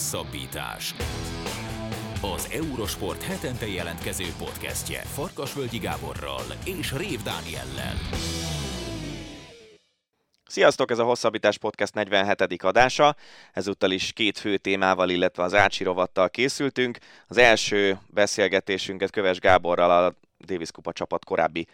Hosszabbítás. Az Eurosport hetente jelentkező podcastje Farkasvölgyi Gáborral és Rév Dániellel. Sziasztok, ez a Hosszabbítás Podcast 47. adása. Ezúttal is két fő témával, illetve az Ácsi rovattal készültünk. Az első beszélgetésünket Köves Gáborral, a Davis Kupa csapat korábbi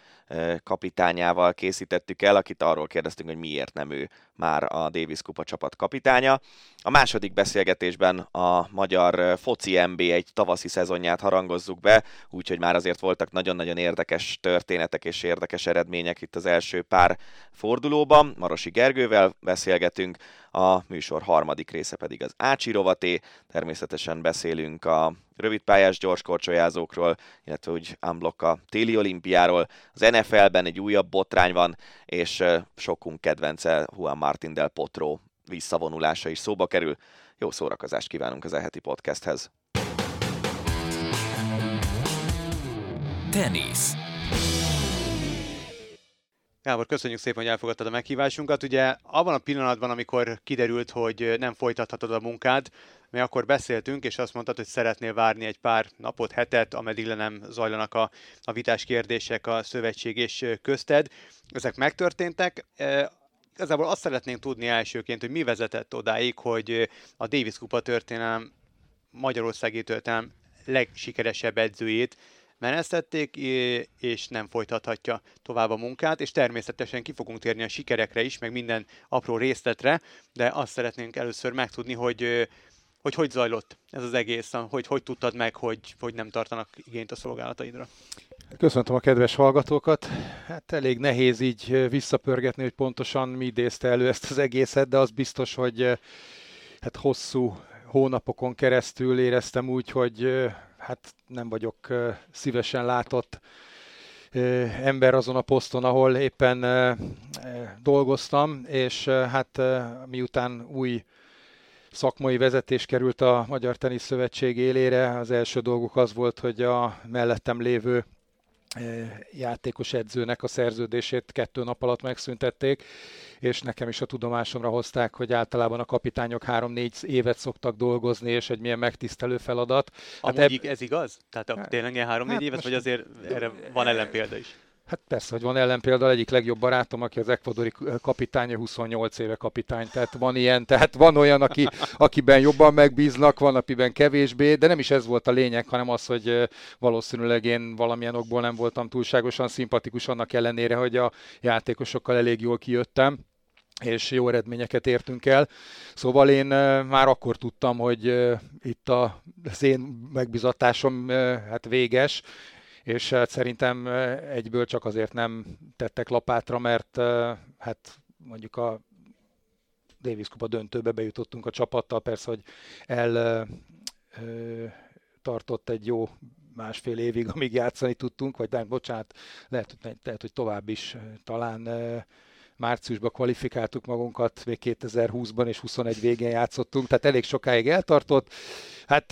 kapitányával készítettük el, akit arról kérdeztünk, hogy miért nem ő már a Davis Kupa csapat kapitánya. A második beszélgetésben a magyar foci MB egy tavaszi szezonját harangozzuk be, úgyhogy már azért voltak nagyon-nagyon érdekes történetek és érdekes eredmények itt az első pár fordulóban. Marosi Gergővel beszélgetünk, a műsor harmadik része pedig az Ácsi rovaté. Természetesen beszélünk a rövidpályás gyorskorcsolyázókról, illetve úgy unblock a téli olimpiáról. Az NFL-ben egy újabb botrány van, és sokunk kedvence Juan Martin del Potro visszavonulása is szóba kerül. Jó szórakozást kívánunk az eheti podcasthez. Tenisz. Gábor, köszönjük szépen, hogy elfogadtad a meghívásunkat. Ugye abban a pillanatban, amikor kiderült, hogy nem folytathatod a munkád, mi akkor beszéltünk, és azt mondtad, hogy szeretnél várni egy pár napot, hetet, ameddig le nem zajlanak a, a vitás kérdések a szövetség és közted. Ezek megtörténtek. Igazából azt szeretnénk tudni elsőként, hogy mi vezetett odáig, hogy a Davis Kupa történelem, Magyarországi történelem legsikeresebb edzőjét menesztették, és nem folytathatja tovább a munkát, és természetesen ki fogunk térni a sikerekre is, meg minden apró részletre, de azt szeretnénk először megtudni, hogy hogy hogy zajlott ez az egész, hogy hogy tudtad meg, hogy, hogy nem tartanak igényt a szolgálataidra? Köszöntöm a kedves hallgatókat. Hát elég nehéz így visszapörgetni, hogy pontosan mi idézte elő ezt az egészet, de az biztos, hogy hát hosszú hónapokon keresztül éreztem úgy, hogy hát nem vagyok szívesen látott ember azon a poszton, ahol éppen dolgoztam, és hát miután új szakmai vezetés került a Magyar Tenisz Szövetség élére, az első dolguk az volt, hogy a mellettem lévő játékos edzőnek a szerződését kettő nap alatt megszüntették, és nekem is a tudomásomra hozták, hogy általában a kapitányok három-négy évet szoktak dolgozni, és egy milyen megtisztelő feladat. Hát Amúgy ebb... ez igaz? Tehát hát, tényleg ilyen három-négy hát évet, vagy azért erre van ellenpélda is? Hát persze, hogy van ellenpélda, egyik legjobb barátom, aki az ekvadori kapitány, 28 éve kapitány, tehát van ilyen, tehát van olyan, aki, akiben jobban megbíznak, van, akiben kevésbé, de nem is ez volt a lényeg, hanem az, hogy valószínűleg én valamilyen okból nem voltam túlságosan szimpatikus annak ellenére, hogy a játékosokkal elég jól kijöttem és jó eredményeket értünk el. Szóval én már akkor tudtam, hogy itt az én megbizatásom hát véges, és hát szerintem egyből csak azért nem tettek lapátra, mert hát mondjuk a Davis Kupa döntőbe bejutottunk a csapattal, persze, hogy el tartott egy jó másfél évig, amíg játszani tudtunk, vagy nem, bocsánat, lehet, lehet, hogy tovább is talán márciusban kvalifikáltuk magunkat, még 2020-ban és 21 végén játszottunk, tehát elég sokáig eltartott. Hát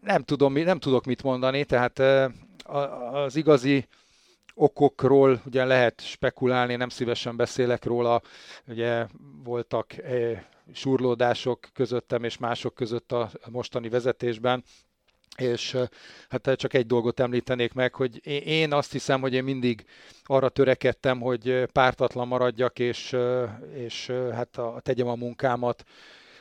nem, tudom, nem tudok mit mondani, tehát az igazi okokról ugye lehet spekulálni, nem szívesen beszélek róla, ugye voltak surlódások közöttem és mások között a mostani vezetésben, és hát csak egy dolgot említenék meg, hogy én azt hiszem, hogy én mindig arra törekedtem, hogy pártatlan maradjak, és, és hát a, tegyem a munkámat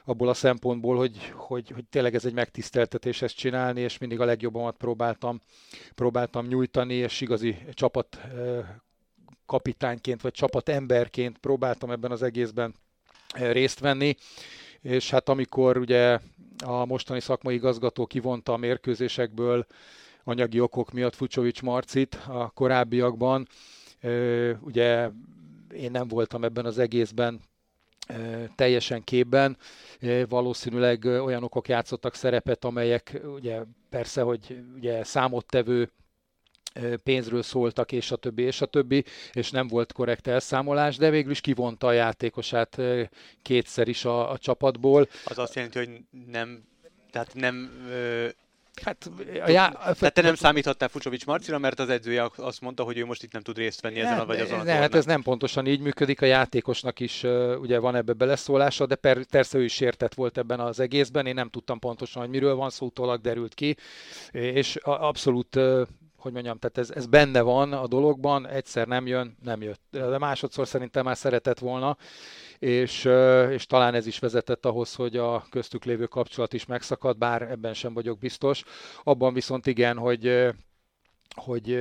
abból a szempontból, hogy, hogy, hogy tényleg ez egy megtiszteltetés ezt csinálni, és mindig a legjobbamat próbáltam, próbáltam nyújtani, és igazi csapat kapitányként, vagy csapat emberként próbáltam ebben az egészben részt venni, és hát amikor ugye a mostani szakmai igazgató kivonta a mérkőzésekből anyagi okok miatt Fucsovics Marcit a korábbiakban, ugye én nem voltam ebben az egészben teljesen képben. Valószínűleg olyan okok játszottak szerepet, amelyek ugye persze, hogy ugye számottevő pénzről szóltak, és a többi, és a többi, és nem volt korrekt elszámolás, de végül is kivonta a játékosát kétszer is a, a csapatból. Az azt jelenti, hogy nem, tehát nem Hát, a já... Tehát te nem számíthattál Fucsovics Marcira, mert az edzője azt mondta, hogy ő most itt nem tud részt venni ezen a vagy azon a ne, hát ez nem pontosan így működik, a játékosnak is ugye van ebbe beleszólása, de per, persze ő is sértett volt ebben az egészben, én nem tudtam pontosan, hogy miről van szó, utólag derült ki, és abszolút hogy mondjam, tehát ez, ez benne van a dologban, egyszer nem jön, nem jött. De másodszor szerintem már szeretett volna, és, és talán ez is vezetett ahhoz, hogy a köztük lévő kapcsolat is megszakadt, bár ebben sem vagyok biztos. Abban viszont igen, hogy hogy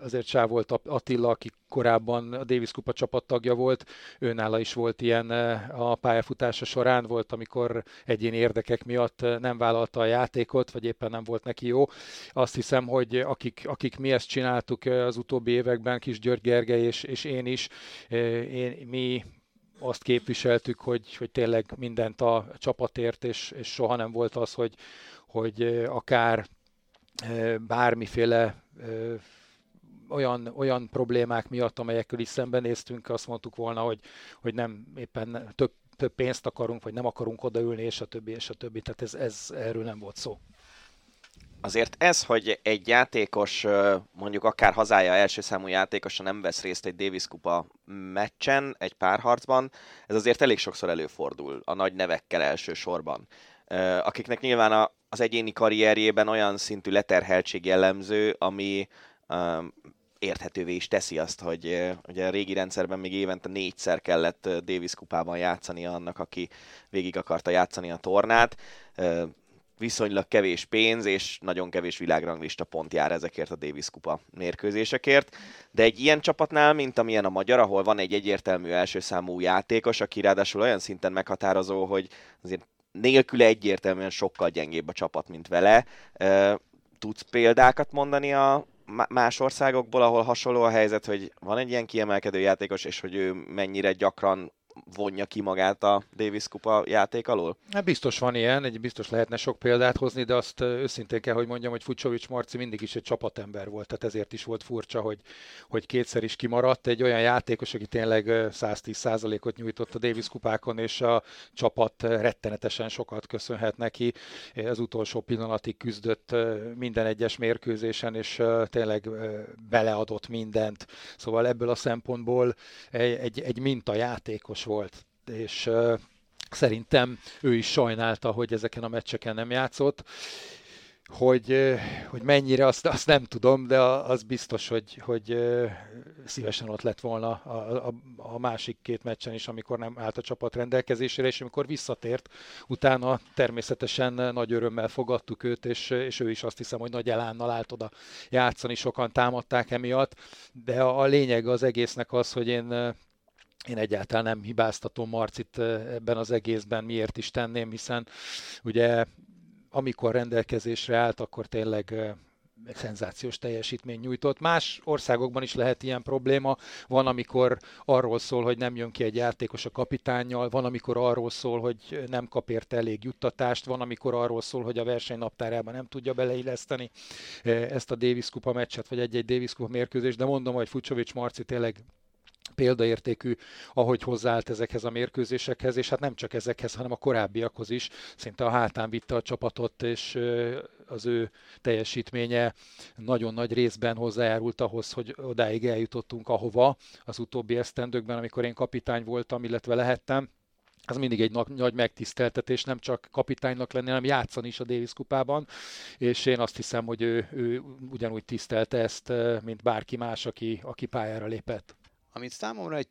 azért Sá volt Attila, aki korábban a Davis Kupa csapattagja volt, őnála is volt ilyen a pályafutása során, volt, amikor egyéni érdekek miatt nem vállalta a játékot, vagy éppen nem volt neki jó. Azt hiszem, hogy akik, akik mi ezt csináltuk az utóbbi években, Kis György Gergely és, és én is, én, mi azt képviseltük, hogy, hogy tényleg mindent a csapatért, és, és soha nem volt az, hogy, hogy akár bármiféle olyan, olyan problémák miatt, amelyekkel is szembenéztünk, azt mondtuk volna, hogy, hogy nem éppen több, több pénzt akarunk, vagy nem akarunk odaülni, és a többi, és a többi. Tehát ez, ez erről nem volt szó. Azért ez, hogy egy játékos, mondjuk akár hazája első számú játékosa nem vesz részt egy Davis Kupa meccsen, egy párharcban, ez azért elég sokszor előfordul a nagy nevekkel elsősorban. Akiknek nyilván az egyéni karrierjében olyan szintű leterheltség jellemző, ami érthetővé is teszi azt, hogy ugye a régi rendszerben még évente négyszer kellett Davis kupában játszani annak, aki végig akarta játszani a tornát viszonylag kevés pénz és nagyon kevés világranglista pont jár ezekért a Davis Kupa mérkőzésekért. De egy ilyen csapatnál, mint amilyen a magyar, ahol van egy egyértelmű első számú játékos, aki ráadásul olyan szinten meghatározó, hogy azért nélküle egyértelműen sokkal gyengébb a csapat, mint vele. Tudsz példákat mondani a más országokból, ahol hasonló a helyzet, hogy van egy ilyen kiemelkedő játékos, és hogy ő mennyire gyakran vonja ki magát a Davis Kupa játék alól? Hát biztos van ilyen, egy biztos lehetne sok példát hozni, de azt őszintén kell, hogy mondjam, hogy Fucsovics Marci mindig is egy csapatember volt, tehát ezért is volt furcsa, hogy, hogy kétszer is kimaradt. Egy olyan játékos, aki tényleg 110%-ot nyújtott a Davis kupákon, és a csapat rettenetesen sokat köszönhet neki. Az utolsó pillanatig küzdött minden egyes mérkőzésen, és tényleg beleadott mindent. Szóval ebből a szempontból egy, egy, egy mintajátékos volt, és szerintem ő is sajnálta, hogy ezeken a meccseken nem játszott. Hogy, hogy mennyire, azt, azt nem tudom, de az biztos, hogy, hogy szívesen ott lett volna a, a, a másik két meccsen is, amikor nem állt a csapat rendelkezésére, és amikor visszatért, utána természetesen nagy örömmel fogadtuk őt, és, és ő is azt hiszem, hogy nagy elánnal állt oda játszani, sokan támadták emiatt, de a, a lényeg az egésznek az, hogy én én egyáltalán nem hibáztatom Marcit ebben az egészben, miért is tenném, hiszen ugye amikor rendelkezésre állt, akkor tényleg egy szenzációs teljesítmény nyújtott. Más országokban is lehet ilyen probléma. Van, amikor arról szól, hogy nem jön ki egy játékos a kapitánnyal, van, amikor arról szól, hogy nem kap érte elég juttatást, van, amikor arról szól, hogy a verseny naptárában nem tudja beleilleszteni ezt a Davis Kupa meccset, vagy egy-egy Davis Kupa mérkőzést, de mondom, hogy Fucsovics Marci tényleg példaértékű, ahogy hozzáállt ezekhez a mérkőzésekhez, és hát nem csak ezekhez, hanem a korábbiakhoz is. Szinte a hátán vitte a csapatot, és az ő teljesítménye nagyon nagy részben hozzájárult ahhoz, hogy odáig eljutottunk ahova az utóbbi esztendőkben, amikor én kapitány voltam, illetve lehettem az mindig egy nagy, nagy megtiszteltetés, nem csak kapitánynak lenni, hanem játszani is a Davis kupában, és én azt hiszem, hogy ő, ő ugyanúgy tisztelte ezt, mint bárki más, aki, aki pályára lépett amit számomra egy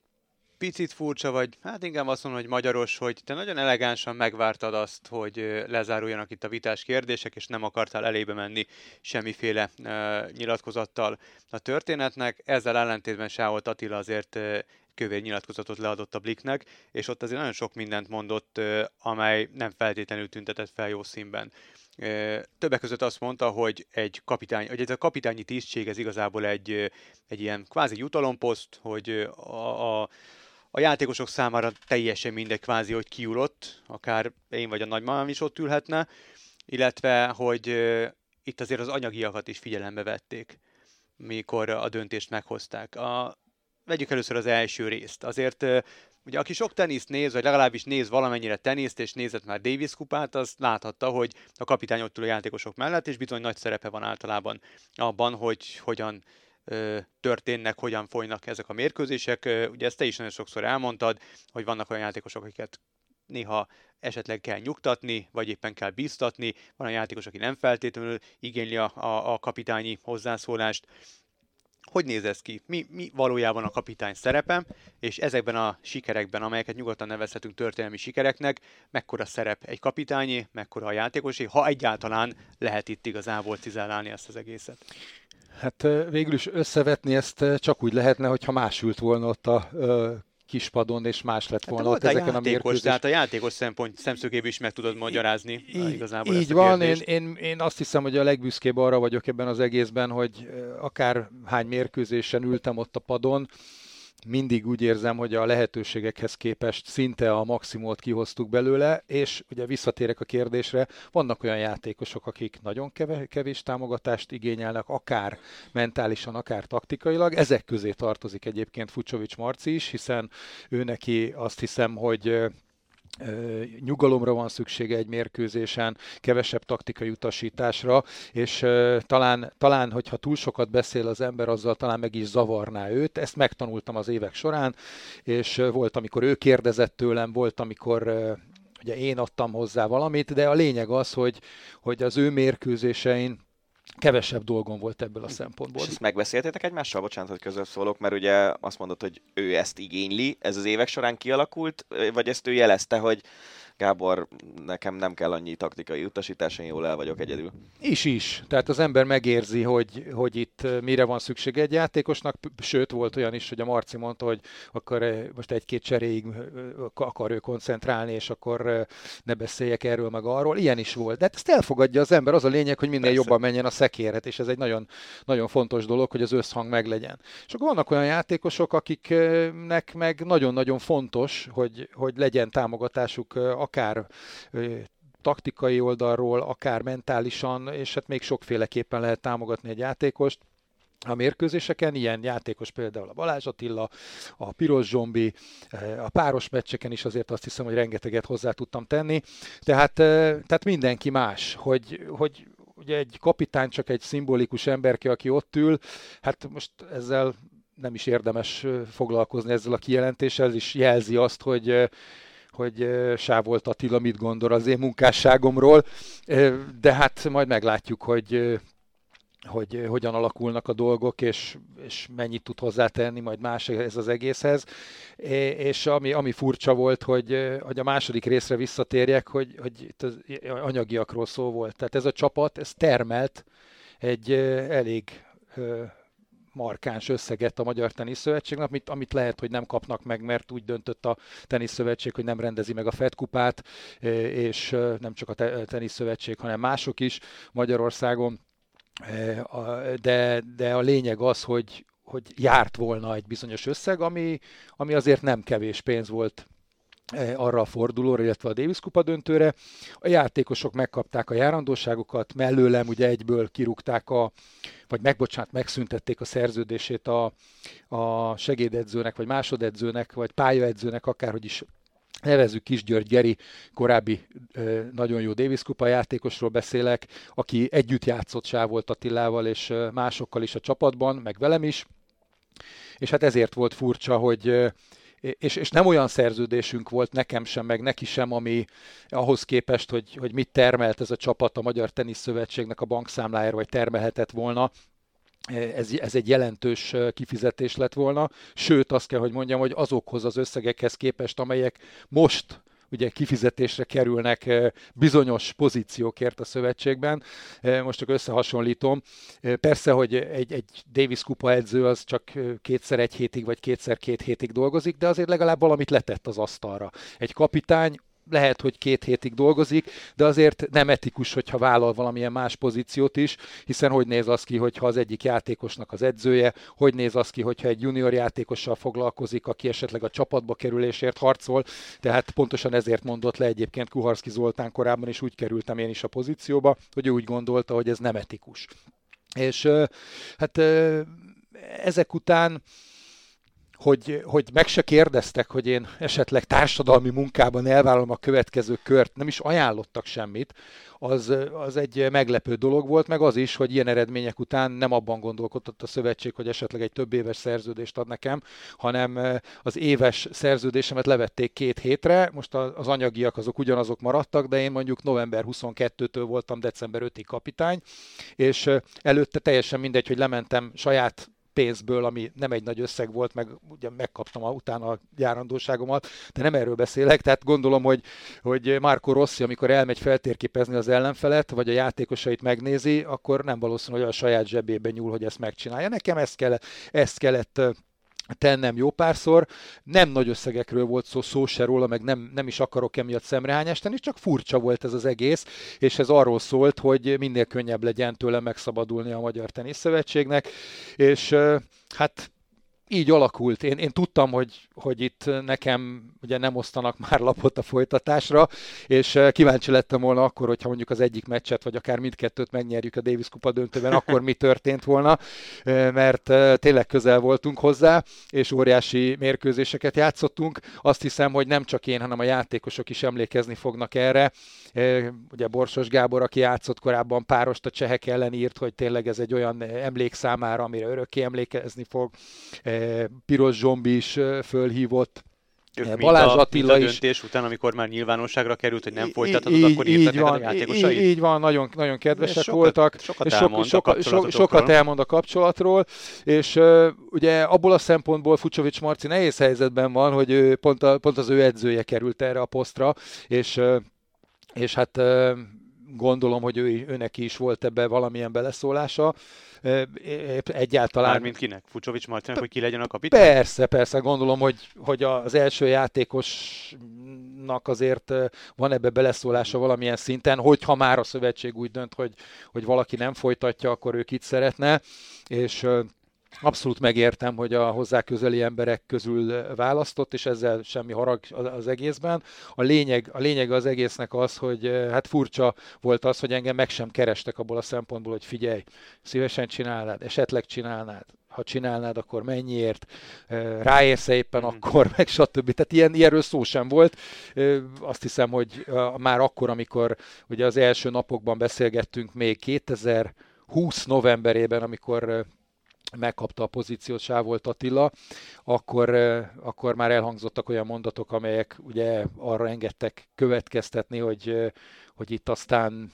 picit furcsa, vagy hát inkább azt mondom, hogy magyaros, hogy te nagyon elegánsan megvártad azt, hogy lezáruljanak itt a vitás kérdések, és nem akartál elébe menni semmiféle uh, nyilatkozattal a történetnek. Ezzel ellentétben Sáholt Attila azért uh, kövér nyilatkozatot leadott a Bliknek, és ott azért nagyon sok mindent mondott, uh, amely nem feltétlenül tüntetett fel jó színben. Többek között azt mondta, hogy egy kapitány, hogy ez a kapitányi tisztség ez igazából egy, egy ilyen kvázi jutalomposzt, hogy a, a, a játékosok számára teljesen mindegy kvázi, hogy kiulott, akár én vagy a nagymamám is ott ülhetne, illetve, hogy itt azért az anyagiakat is figyelembe vették, mikor a döntést meghozták. A, vegyük először az első részt. Azért Ugye aki sok teniszt néz, vagy legalábbis néz valamennyire teniszt, és nézett már Davis kupát, az láthatta, hogy a kapitány ott ül a játékosok mellett, és bizony nagy szerepe van általában abban, hogy hogyan történnek, hogyan folynak ezek a mérkőzések. Ugye ezt te is nagyon sokszor elmondtad, hogy vannak olyan játékosok, akiket néha esetleg kell nyugtatni, vagy éppen kell bíztatni. Van a játékos, aki nem feltétlenül igényli a, a, a kapitányi hozzászólást. Hogy néz ez ki? Mi, mi valójában a kapitány szerepe, és ezekben a sikerekben, amelyeket nyugodtan nevezhetünk történelmi sikereknek, mekkora szerep egy kapitányi, mekkora a játékosé, ha egyáltalán lehet itt igazából cizellálni ezt az egészet? Hát végül is összevetni ezt csak úgy lehetne, hogyha más ült volna ott a kispadon, és más lett hát volna hát, ott ezeken játékos, a mérkőzés. Tehát a játékos szempont szemszögéből is meg tudod magyarázni így, igazából Így van, én, én, én azt hiszem, hogy a legbüszkébb arra vagyok ebben az egészben, hogy akár hány mérkőzésen ültem ott a padon, mindig úgy érzem, hogy a lehetőségekhez képest szinte a maximumot kihoztuk belőle, és ugye visszatérek a kérdésre, vannak olyan játékosok, akik nagyon kevés támogatást igényelnek, akár mentálisan, akár taktikailag. Ezek közé tartozik egyébként Fucsovics Marci is, hiszen ő neki azt hiszem, hogy nyugalomra van szüksége egy mérkőzésen, kevesebb taktikai utasításra, és talán, talán, hogyha túl sokat beszél az ember, azzal talán meg is zavarná őt. Ezt megtanultam az évek során, és volt, amikor ő kérdezett tőlem, volt, amikor ugye én adtam hozzá valamit, de a lényeg az, hogy, hogy az ő mérkőzésein kevesebb dolgom volt ebből a szempontból. És ezt megbeszéltétek egymással? Bocsánat, hogy közöbb szólok, mert ugye azt mondod, hogy ő ezt igényli, ez az évek során kialakult, vagy ezt ő jelezte, hogy Gábor, nekem nem kell annyi taktikai utasítás, én jól el vagyok egyedül. Is is. Tehát az ember megérzi, hogy, hogy itt mire van szüksége egy játékosnak, sőt volt olyan is, hogy a Marci mondta, hogy akkor most egy-két cseréig akar ő koncentrálni, és akkor ne beszéljek erről meg arról. Ilyen is volt. De hát ezt elfogadja az ember, az a lényeg, hogy minél Persze. jobban menjen a szekéret, és ez egy nagyon, nagyon fontos dolog, hogy az összhang meglegyen. És akkor vannak olyan játékosok, akiknek meg nagyon-nagyon fontos, hogy, hogy legyen támogatásuk akár taktikai oldalról, akár mentálisan, és hát még sokféleképpen lehet támogatni egy játékost a mérkőzéseken, ilyen játékos például a Balázs Attila, a Piros Zsombi, a páros meccseken is azért azt hiszem, hogy rengeteget hozzá tudtam tenni. Tehát, tehát mindenki más, hogy, hogy ugye egy kapitány csak egy szimbolikus emberke, aki ott ül, hát most ezzel nem is érdemes foglalkozni ezzel a kijelentéssel, ez is jelzi azt, hogy hogy Sávolt Attila mit gondol az én munkásságomról, de hát majd meglátjuk, hogy hogy hogyan alakulnak a dolgok, és, és mennyit tud hozzátenni majd más ez az egészhez. És ami, ami furcsa volt, hogy, hogy a második részre visszatérjek, hogy, hogy itt az anyagiakról szó volt. Tehát ez a csapat, ez termelt egy elég markáns összeget a Magyar Teniszszövetségnek, amit, amit lehet, hogy nem kapnak meg, mert úgy döntött a Teniszszövetség, hogy nem rendezi meg a Fed kupát, e, és e, nem csak a Teniszszövetség, hanem mások is Magyarországon. E, de, de a lényeg az, hogy, hogy járt volna egy bizonyos összeg, ami, ami azért nem kevés pénz volt arra a fordulóra, illetve a Davis Kupa döntőre. A játékosok megkapták a járandóságokat, mellőlem ugye egyből kirúgták a, vagy megbocsánat, megszüntették a szerződését a, a segédedzőnek, vagy másodedzőnek, vagy pályaedzőnek, akárhogy is nevezzük Kis György Geri, korábbi nagyon jó Davis Kupa játékosról beszélek, aki együtt játszott Sávolt Attilával és másokkal is a csapatban, meg velem is. És hát ezért volt furcsa, hogy és, és nem olyan szerződésünk volt nekem sem, meg neki sem, ami ahhoz képest, hogy, hogy mit termelt ez a csapat a Magyar Teniszszövetségnek a bankszámlájára, vagy termelhetett volna, ez, ez egy jelentős kifizetés lett volna, sőt azt kell, hogy mondjam, hogy azokhoz az összegekhez képest, amelyek most ugye kifizetésre kerülnek bizonyos pozíciókért a szövetségben. Most csak összehasonlítom. Persze, hogy egy, egy Davis kupa edző az csak kétszer egy hétig, vagy kétszer két hétig dolgozik, de azért legalább valamit letett az asztalra. Egy kapitány lehet, hogy két hétig dolgozik, de azért nem etikus, hogyha vállal valamilyen más pozíciót is, hiszen hogy néz az ki, hogyha az egyik játékosnak az edzője, hogy néz az ki, hogyha egy junior játékossal foglalkozik, aki esetleg a csapatba kerülésért harcol, tehát pontosan ezért mondott le egyébként Kuharski Zoltán korábban, és úgy kerültem én is a pozícióba, hogy ő úgy gondolta, hogy ez nem etikus. És hát ezek után hogy, hogy meg se kérdeztek, hogy én esetleg társadalmi munkában elvállalom a következő kört, nem is ajánlottak semmit, az, az egy meglepő dolog volt, meg az is, hogy ilyen eredmények után nem abban gondolkodott a szövetség, hogy esetleg egy több éves szerződést ad nekem, hanem az éves szerződésemet levették két hétre, most az anyagiak azok ugyanazok maradtak, de én mondjuk november 22-től voltam december 5-ig kapitány, és előtte teljesen mindegy, hogy lementem saját pénzből, ami nem egy nagy összeg volt, meg ugye megkaptam a, utána a járandóságomat, de nem erről beszélek, tehát gondolom, hogy, hogy Marco Rossi, amikor elmegy feltérképezni az ellenfelet, vagy a játékosait megnézi, akkor nem valószínű, hogy a saját zsebébe nyúl, hogy ezt megcsinálja. Nekem ezt kellett, ezt kellett tennem jó párszor. Nem nagy összegekről volt szó, szó se róla, meg nem, nem is akarok emiatt szemrehányást tenni, csak furcsa volt ez az egész, és ez arról szólt, hogy minél könnyebb legyen tőle megszabadulni a Magyar Teniszszövetségnek, és hát így alakult. Én, én tudtam, hogy, hogy itt nekem ugye nem osztanak már lapot a folytatásra, és eh, kíváncsi lettem volna akkor, hogyha mondjuk az egyik meccset, vagy akár mindkettőt megnyerjük a Davis Kupa döntőben, akkor mi történt volna, eh, mert eh, tényleg közel voltunk hozzá, és óriási mérkőzéseket játszottunk. Azt hiszem, hogy nem csak én, hanem a játékosok is emlékezni fognak erre. Ugye Borsos Gábor, aki játszott korábban párost a csehek ellen írt, hogy tényleg ez egy olyan emlék számára, amire örökké emlékezni fog Piros Zsombi is fölhívott, ők Balázs a, Attila a döntés is. után, amikor már nyilvánosságra került, hogy nem folytathatod, akkor így van, a játékosai? Így, így van, nagyon, nagyon kedvesek sokat, voltak. Sokat, és elmond soka, so, sokat elmond a kapcsolatról, és uh, ugye abból a szempontból Fucsovics Marci nehéz helyzetben van, hogy ő, pont, a, pont az ő edzője került erre a posztra, és, uh, és hát gondolom, hogy ő, őnek is volt ebbe valamilyen beleszólása egyáltalán. Mármint kinek? Fucsovics Martinak, hogy ki legyen a kapitány? Persze, persze, gondolom, hogy, hogy az első játékosnak azért van ebbe beleszólása valamilyen szinten, hogyha már a szövetség úgy dönt, hogy, hogy valaki nem folytatja, akkor ő kit szeretne, és abszolút megértem, hogy a hozzá közeli emberek közül választott, és ezzel semmi harag az egészben. A lényeg, a lényeg az egésznek az, hogy eh, hát furcsa volt az, hogy engem meg sem kerestek abból a szempontból, hogy figyelj, szívesen csinálnád, esetleg csinálnád, ha csinálnád, akkor mennyiért, eh, ráérsz éppen mm. akkor, meg stb. Tehát ilyen, ilyenről szó sem volt. Eh, azt hiszem, hogy már akkor, amikor ugye az első napokban beszélgettünk még 2020 novemberében, amikor megkapta a pozíciót Sávolt Attila, akkor, akkor már elhangzottak olyan mondatok, amelyek ugye arra engedtek következtetni, hogy, hogy itt aztán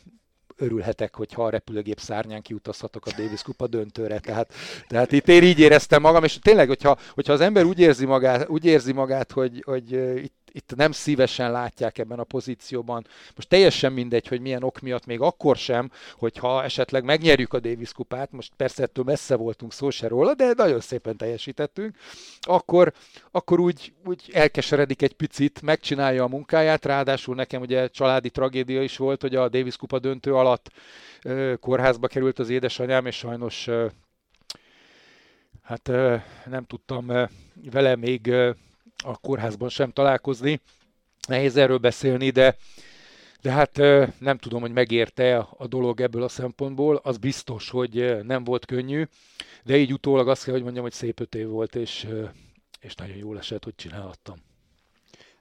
örülhetek, hogyha a repülőgép szárnyán kiutazhatok a Davis Kupa döntőre. Tehát, tehát itt én így éreztem magam, és tényleg, hogyha, hogyha az ember úgy érzi magát, úgy érzi magát hogy, hogy itt itt nem szívesen látják ebben a pozícióban. Most teljesen mindegy, hogy milyen ok miatt, még akkor sem, hogyha esetleg megnyerjük a Davis kupát, most persze ettől messze voltunk szó se róla, de nagyon szépen teljesítettünk, akkor, akkor úgy, úgy elkeseredik egy picit, megcsinálja a munkáját, ráadásul nekem ugye családi tragédia is volt, hogy a Davis kupa döntő alatt ö, kórházba került az édesanyám, és sajnos ö, hát ö, nem tudtam ö, vele még a kórházban sem találkozni. Nehéz erről beszélni, de, de hát nem tudom, hogy megérte a dolog ebből a szempontból. Az biztos, hogy nem volt könnyű, de így utólag azt kell, hogy mondjam, hogy szép öt év volt, és, és nagyon jól esett, hogy csinálhattam.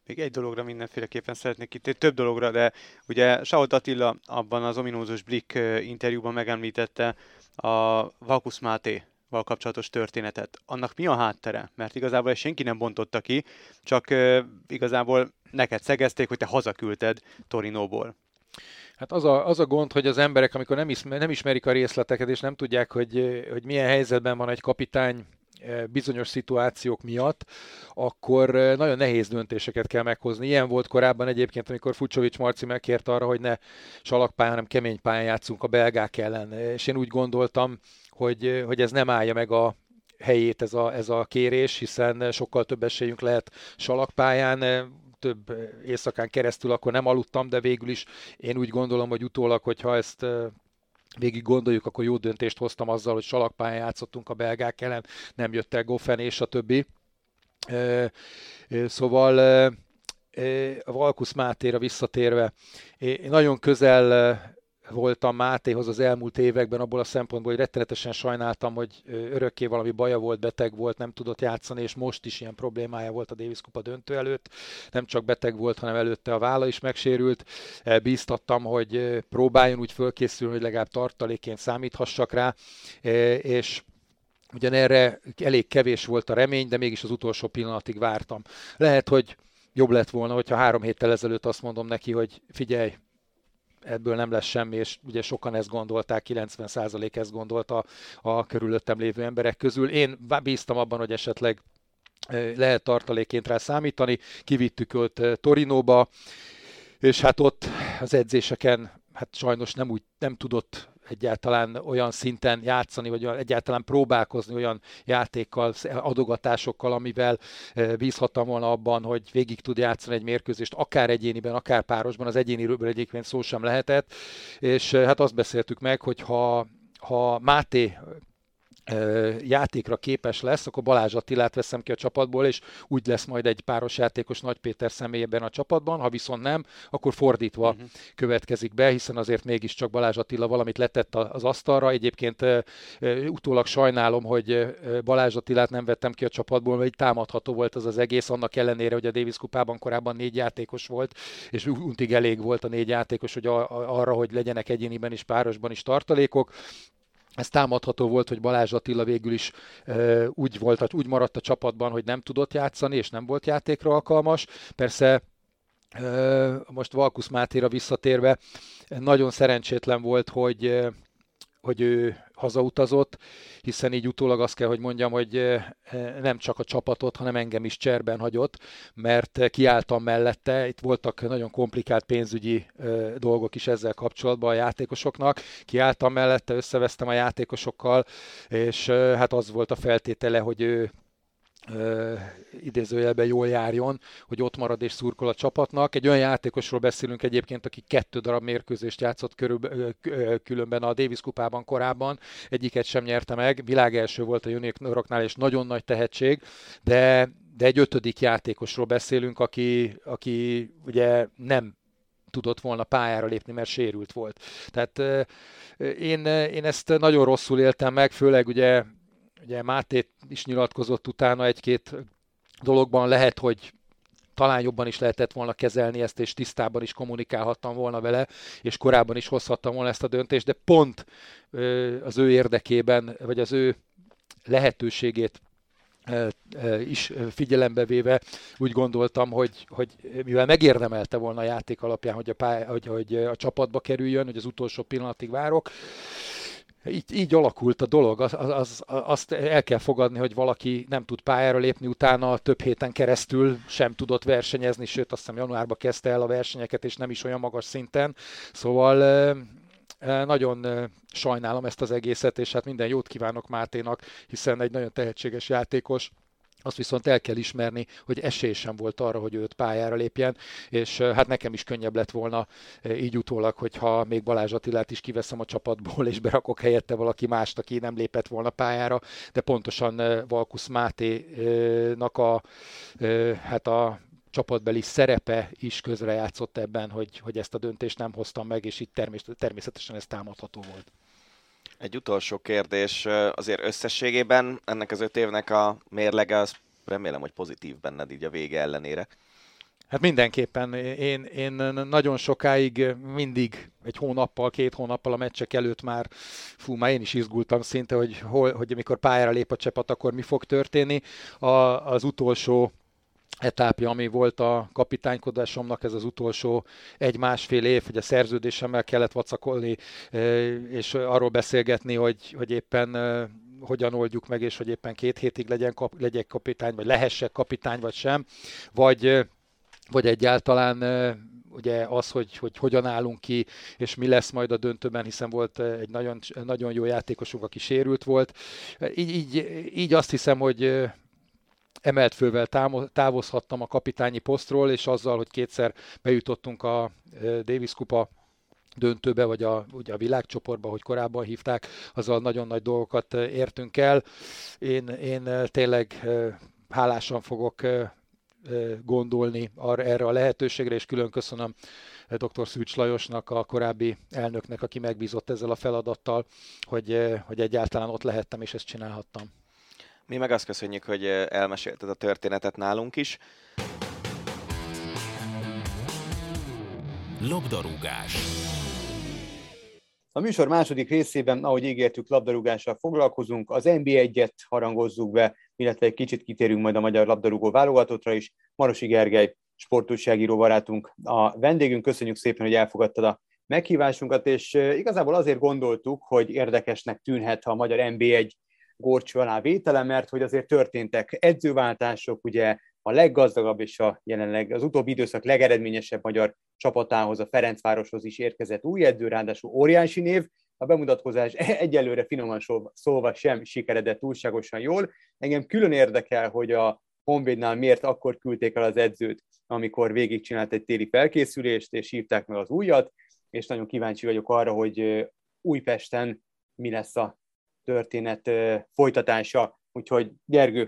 Még egy dologra mindenféleképpen szeretnék itt, több dologra, de ugye Sault Attila abban az ominózus Blick interjúban megemlítette a Vakusz Máté val kapcsolatos történetet. Annak mi a háttere? Mert igazából ezt senki nem bontotta ki, csak uh, igazából neked szegezték, hogy te hazaküldted Torinóból. Hát az a, az a gond, hogy az emberek, amikor nem, ismer, nem ismerik a részleteket, és nem tudják, hogy, hogy milyen helyzetben van egy kapitány bizonyos szituációk miatt, akkor nagyon nehéz döntéseket kell meghozni. Ilyen volt korábban egyébként, amikor Fucsovics Marci megkért arra, hogy ne salakpályán, hanem kemény pályán játszunk a belgák ellen. És én úgy gondoltam, hogy, hogy ez nem állja meg a helyét ez a, ez a kérés, hiszen sokkal több esélyünk lehet salakpályán, több éjszakán keresztül akkor nem aludtam, de végül is én úgy gondolom, hogy utólag, hogyha ezt végig gondoljuk, akkor jó döntést hoztam azzal, hogy salakpályán játszottunk a belgák ellen, nem jött el Goffen és a többi. Szóval a Valkusz Mátéra visszatérve, én nagyon közel voltam Mátéhoz az elmúlt években, abból a szempontból, hogy rettenetesen sajnáltam, hogy örökké valami baja volt, beteg volt, nem tudott játszani, és most is ilyen problémája volt a Davis Kupa döntő előtt. Nem csak beteg volt, hanem előtte a válla is megsérült. Bíztattam, hogy próbáljon úgy fölkészülni, hogy legalább tartaléként számíthassak rá, és Ugyanerre elég kevés volt a remény, de mégis az utolsó pillanatig vártam. Lehet, hogy jobb lett volna, hogyha három héttel ezelőtt azt mondom neki, hogy figyelj, ebből nem lesz semmi, és ugye sokan ezt gondolták, 90% ezt gondolta a körülöttem lévő emberek közül. Én bíztam abban, hogy esetleg lehet tartaléként rá számítani, kivittük őt Torinóba, és hát ott az edzéseken hát sajnos nem úgy nem tudott egyáltalán olyan szinten játszani, vagy egyáltalán próbálkozni olyan játékkal, adogatásokkal, amivel eh, bízhattam volna abban, hogy végig tud játszani egy mérkőzést, akár egyéniben, akár párosban, az egyéniről egyébként szó sem lehetett, és eh, hát azt beszéltük meg, hogy ha ha Máté játékra képes lesz, akkor Balázs Attilát veszem ki a csapatból, és úgy lesz majd egy páros játékos Nagy Péter személyében a csapatban, ha viszont nem, akkor fordítva uh-huh. következik be, hiszen azért mégiscsak Balázs Attila valamit letett az asztalra. Egyébként utólag sajnálom, hogy Balázs Attilát nem vettem ki a csapatból, mert támadható volt az az egész, annak ellenére, hogy a Davis kupában korábban négy játékos volt, és untig elég volt a négy játékos, hogy arra, hogy legyenek egyéniben is, párosban is tartalékok ez támadható volt, hogy Balázs Attila végül is e, úgy, volt, úgy maradt a csapatban, hogy nem tudott játszani, és nem volt játékra alkalmas. Persze e, most Valkusz Mátéra visszatérve, nagyon szerencsétlen volt, hogy hogy ő hazautazott, hiszen így utólag azt kell, hogy mondjam, hogy eh, nem csak a csapatot, hanem engem is cserben hagyott, mert kiálltam mellette, itt voltak nagyon komplikált pénzügyi eh, dolgok is ezzel kapcsolatban a játékosoknak, kiálltam mellette, összevesztem a játékosokkal, és eh, hát az volt a feltétele, hogy ő idézőjelben jól járjon, hogy ott marad és szurkol a csapatnak. Egy olyan játékosról beszélünk egyébként, aki kettő darab mérkőzést játszott körül, különben a Davis kupában korábban, egyiket sem nyerte meg, világ első volt a junioroknál, és nagyon nagy tehetség, de, de egy ötödik játékosról beszélünk, aki, aki ugye nem tudott volna pályára lépni, mert sérült volt. Tehát én, én ezt nagyon rosszul éltem meg, főleg ugye Ugye Máté is nyilatkozott utána egy-két dologban, lehet, hogy talán jobban is lehetett volna kezelni ezt, és tisztában is kommunikálhattam volna vele, és korábban is hozhattam volna ezt a döntést, de pont az ő érdekében, vagy az ő lehetőségét is figyelembe véve úgy gondoltam, hogy, hogy mivel megérdemelte volna a játék alapján, hogy a, pály, hogy, hogy a csapatba kerüljön, hogy az utolsó pillanatig várok, így, így alakult a dolog. Az, az, azt el kell fogadni, hogy valaki nem tud pályára lépni, utána több héten keresztül sem tudott versenyezni, sőt azt hiszem januárban kezdte el a versenyeket, és nem is olyan magas szinten. Szóval nagyon sajnálom ezt az egészet, és hát minden jót kívánok Máténak, hiszen egy nagyon tehetséges játékos, azt viszont el kell ismerni, hogy esély sem volt arra, hogy őt pályára lépjen, és hát nekem is könnyebb lett volna így utólag, hogyha még Balázs Attilát is kiveszem a csapatból, és berakok helyette valaki mást, aki nem lépett volna pályára, de pontosan Valkusz Máténak a, hát a csapatbeli szerepe is közrejátszott ebben, hogy, hogy ezt a döntést nem hoztam meg, és itt természetesen ez támadható volt. Egy utolsó kérdés, azért összességében ennek az öt évnek a mérlege, az remélem, hogy pozitív benned így a vége ellenére. Hát mindenképpen. Én, én nagyon sokáig mindig egy hónappal, két hónappal a meccsek előtt már, fú, már én is izgultam szinte, hogy, hol, hogy amikor pályára lép a csapat, akkor mi fog történni. A, az utolsó etapja, ami volt a kapitánykodásomnak, ez az utolsó egy-másfél év, hogy a szerződésemmel kellett vacakolni, és arról beszélgetni, hogy, hogy éppen hogyan oldjuk meg, és hogy éppen két hétig legyen kap, legyek kapitány, vagy lehessek kapitány, vagy sem, vagy, vagy egyáltalán ugye az, hogy, hogy hogyan állunk ki, és mi lesz majd a döntőben, hiszen volt egy nagyon, nagyon jó játékosunk, aki sérült volt. Így, így, így azt hiszem, hogy emelt fővel távozhattam a kapitányi posztról, és azzal, hogy kétszer bejutottunk a Davis Kupa döntőbe, vagy a, ugye a világcsoportba, hogy korábban hívták, azzal nagyon nagy dolgokat értünk el. Én, én tényleg hálásan fogok gondolni erre a lehetőségre, és külön köszönöm dr. Szűcs Lajosnak, a korábbi elnöknek, aki megbízott ezzel a feladattal, hogy, hogy egyáltalán ott lehettem, és ezt csinálhattam. Mi meg azt köszönjük, hogy elmesélted a történetet nálunk is. Labdarúgás. A műsor második részében, ahogy ígértük, labdarúgással foglalkozunk, az NB1-et harangozzuk be, illetve egy kicsit kitérünk majd a magyar labdarúgó válogatottra is. Marosi Gergely, sportújságíró barátunk a vendégünk. Köszönjük szépen, hogy elfogadtad a meghívásunkat, és igazából azért gondoltuk, hogy érdekesnek tűnhet a magyar NB1 górcső alá vétele, mert hogy azért történtek edzőváltások, ugye a leggazdagabb és a jelenleg az utóbbi időszak legeredményesebb magyar csapatához, a Ferencvároshoz is érkezett új edző, ráadásul óriási név. A bemutatkozás egyelőre finoman szólva sem sikeredett túlságosan jól. Engem külön érdekel, hogy a Honvédnál miért akkor küldték el az edzőt, amikor végigcsinált egy téli felkészülést, és hívták meg az újat, és nagyon kíváncsi vagyok arra, hogy Újpesten mi lesz a történet folytatása. Úgyhogy Gergő,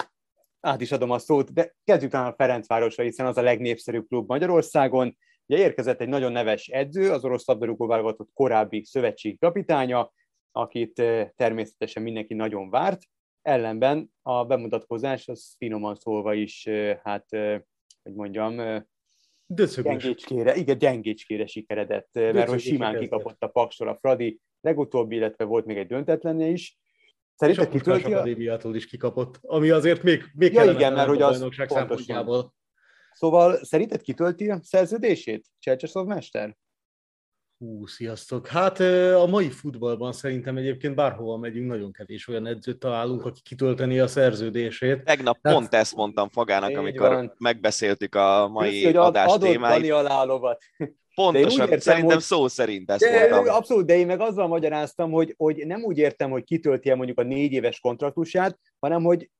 át is adom a szót, de kezdjük talán a Ferencvárosra, hiszen az a legnépszerűbb klub Magyarországon. Ugye érkezett egy nagyon neves edző, az orosz labdarúgó válogatott korábbi szövetségi kapitánya, akit természetesen mindenki nagyon várt. Ellenben a bemutatkozás az finoman szólva is, hát, hogy mondjam, gyengécskére, igen, gyengécskére sikeredett, Döcögös mert hogy simán kikapott a paksor a Fradi, legutóbb, illetve volt még egy döntetlenje is, Szerinted kitölti a... Akadémiától is kikapott, ami azért még, még ja, igen, mert hogy az szempontjából. Szóval szerinted kitölti a szerződését, Csercseszov mester? Hú, sziasztok! Hát a mai futballban szerintem egyébként bárhova megyünk, nagyon kevés olyan edzőt találunk, aki kitölteni a szerződését. Tegnap hát, pont ezt mondtam Fagának, amikor van. megbeszéltük a mai Köszi, adás témáit. alá lovat. Pontosan, értem, szerintem hogy... szó szerint ezt de, mondtam. Abszolút, de én meg azzal magyaráztam, hogy, hogy nem úgy értem, hogy kitölti -e mondjuk a négy éves kontraktusát, hanem hogy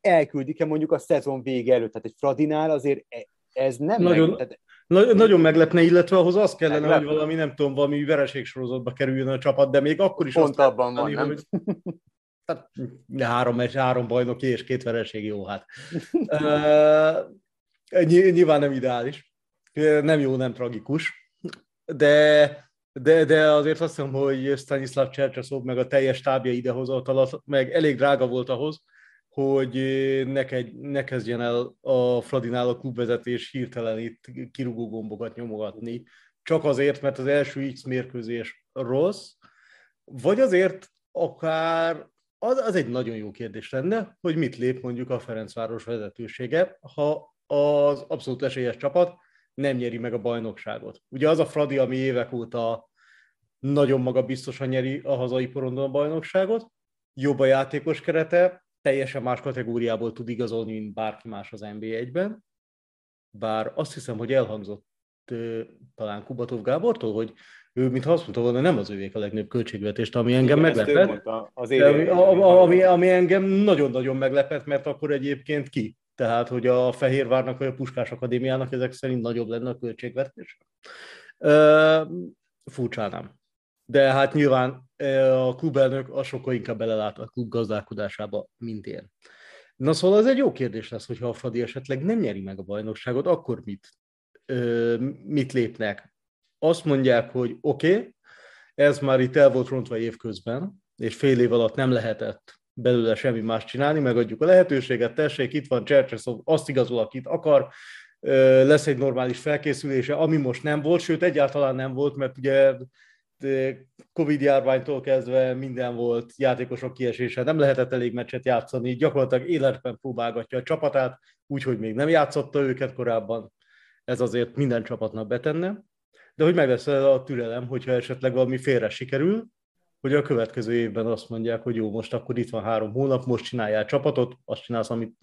elküldik-e mondjuk a szezon vége előtt. Tehát egy Fradinál azért e- ez nem nagyon, meg, tehát... na, nagyon meglepne, illetve ahhoz az kellene, meglepne. hogy valami, nem tudom, valami vereségsorozatba kerüljön a csapat, de még akkor is Pont azt abban van, nem? Hogy, hát, három, három bajnoki és két vereség jó, hát. uh, nyilván nem ideális nem jó, nem tragikus, de, de, de azért azt hiszem, hogy Stanislav Csercsaszov meg a teljes tábja idehozott meg elég drága volt ahhoz, hogy ne, kegy, ne kezdjen el a Fradinál a klubvezetés hirtelen itt kirúgó gombokat nyomogatni, csak azért, mert az első X mérkőzés rossz, vagy azért akár az, az egy nagyon jó kérdés lenne, hogy mit lép mondjuk a Ferencváros vezetősége, ha az abszolút esélyes csapat nem nyeri meg a bajnokságot. Ugye az a Fradi, ami évek óta nagyon magabiztosan nyeri a hazai porondon a bajnokságot, jobb a játékos kerete, teljesen más kategóriából tud igazolni, mint bárki más az NB1-ben. Bár azt hiszem, hogy elhangzott talán Kubatov Gábortól, hogy ő, mintha azt mondta volna, nem az ővék a legnagyobb költségvetést, ami engem Igen, meglepett. Az ami, ami, ami engem nagyon-nagyon meglepett, mert akkor egyébként ki? Tehát hogy a Fehérvárnak vagy a Puskás Akadémiának ezek szerint nagyobb lenne a költségvetés. Furcsa nem. De hát nyilván a klubelnök a sokkal inkább belelát a klub gazdálkodásába, mint én. Na szóval ez egy jó kérdés lesz, hogyha a Fradi esetleg nem nyeri meg a bajnokságot, akkor mit, mit lépnek? Azt mondják, hogy oké, okay, ez már itt el volt rontva évközben, és fél év alatt nem lehetett belőle semmi más csinálni, megadjuk a lehetőséget, tessék, itt van Csercseszov, azt igazol, akit akar, lesz egy normális felkészülése, ami most nem volt, sőt egyáltalán nem volt, mert ugye Covid járványtól kezdve minden volt, játékosok kiesése, nem lehetett elég meccset játszani, gyakorlatilag életben próbálgatja a csapatát, úgyhogy még nem játszotta őket korábban, ez azért minden csapatnak betenne, de hogy meg lesz a türelem, hogyha esetleg valami félre sikerül, hogy a következő évben azt mondják, hogy jó, most akkor itt van három hónap, most csináljál csapatot, azt csinálsz, amit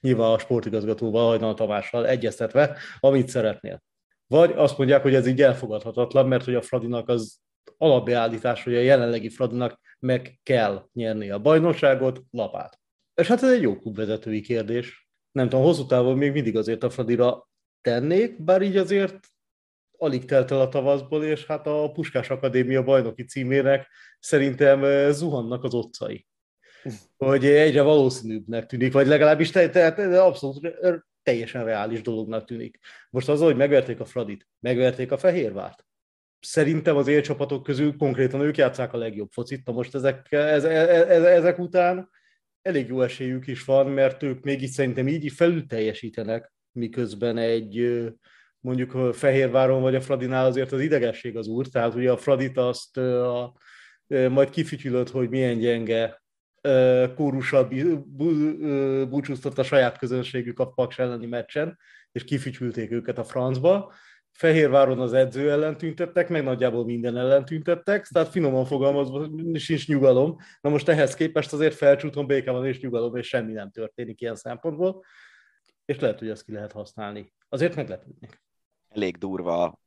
nyilván a sportigazgatóval, Hajnal Tamással egyeztetve, amit szeretnél. Vagy azt mondják, hogy ez így elfogadhatatlan, mert hogy a Fradinak az alapbeállítás, hogy a jelenlegi Fradinak meg kell nyerni a bajnokságot, lapát. És hát ez egy jó klubvezetői kérdés. Nem tudom, hosszú távon még mindig azért a Fradira tennék, bár így azért alig telt el a tavaszból, és hát a Puskás Akadémia bajnoki címének szerintem zuhannak az otcai. Hogy egyre valószínűbbnek tűnik, vagy legalábbis te, te, te, abszolút teljesen reális dolognak tűnik. Most az, hogy megverték a Fradit, megverték a Fehérvárt. Szerintem az élcsapatok közül konkrétan ők játszák a legjobb focit. Na most ezek, ez, ez, ez, ezek után elég jó esélyük is van, mert ők mégis szerintem így felül teljesítenek, miközben egy mondjuk Fehérváron vagy a Fradinál azért az idegesség az úr, tehát ugye a Fradit azt a, majd kifütyülött, hogy milyen gyenge kórussal búcsúztott a saját közönségük a Paks elleni meccsen, és kifütyülték őket a francba. Fehérváron az edző ellen tüntettek, meg nagyjából minden ellen tüntettek, tehát finoman fogalmazva sincs nyugalom. Na most ehhez képest azért felcsúton béke van és nyugalom, és semmi nem történik ilyen szempontból, és lehet, hogy ezt ki lehet használni. Azért meglepődnék. Elég durva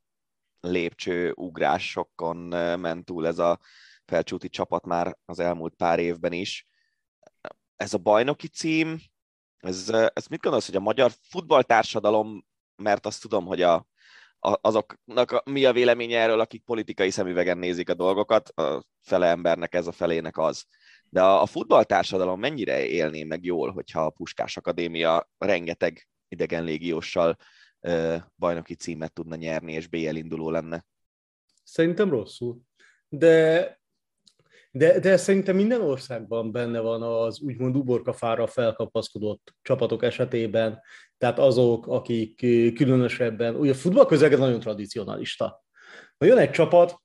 lépcső ugrásokon ment túl ez a felcsúti csapat már az elmúlt pár évben is. Ez a bajnoki cím, ez, ez mit gondolsz, hogy a magyar futballtársadalom, mert azt tudom, hogy a, a, azoknak a, mi a véleménye erről, akik politikai szemüvegen nézik a dolgokat, a fele embernek ez a felének az. De a, a futballtársadalom mennyire élné meg jól, hogyha a Puskás Akadémia rengeteg idegen légióssal bajnoki címet tudna nyerni, és BL induló lenne? Szerintem rosszul. De de, de szerintem minden országban benne van az úgymond uborkafára felkapaszkodott csapatok esetében, tehát azok, akik különösebben, ugye a futballközeg nagyon tradicionalista. Ha jön egy csapat,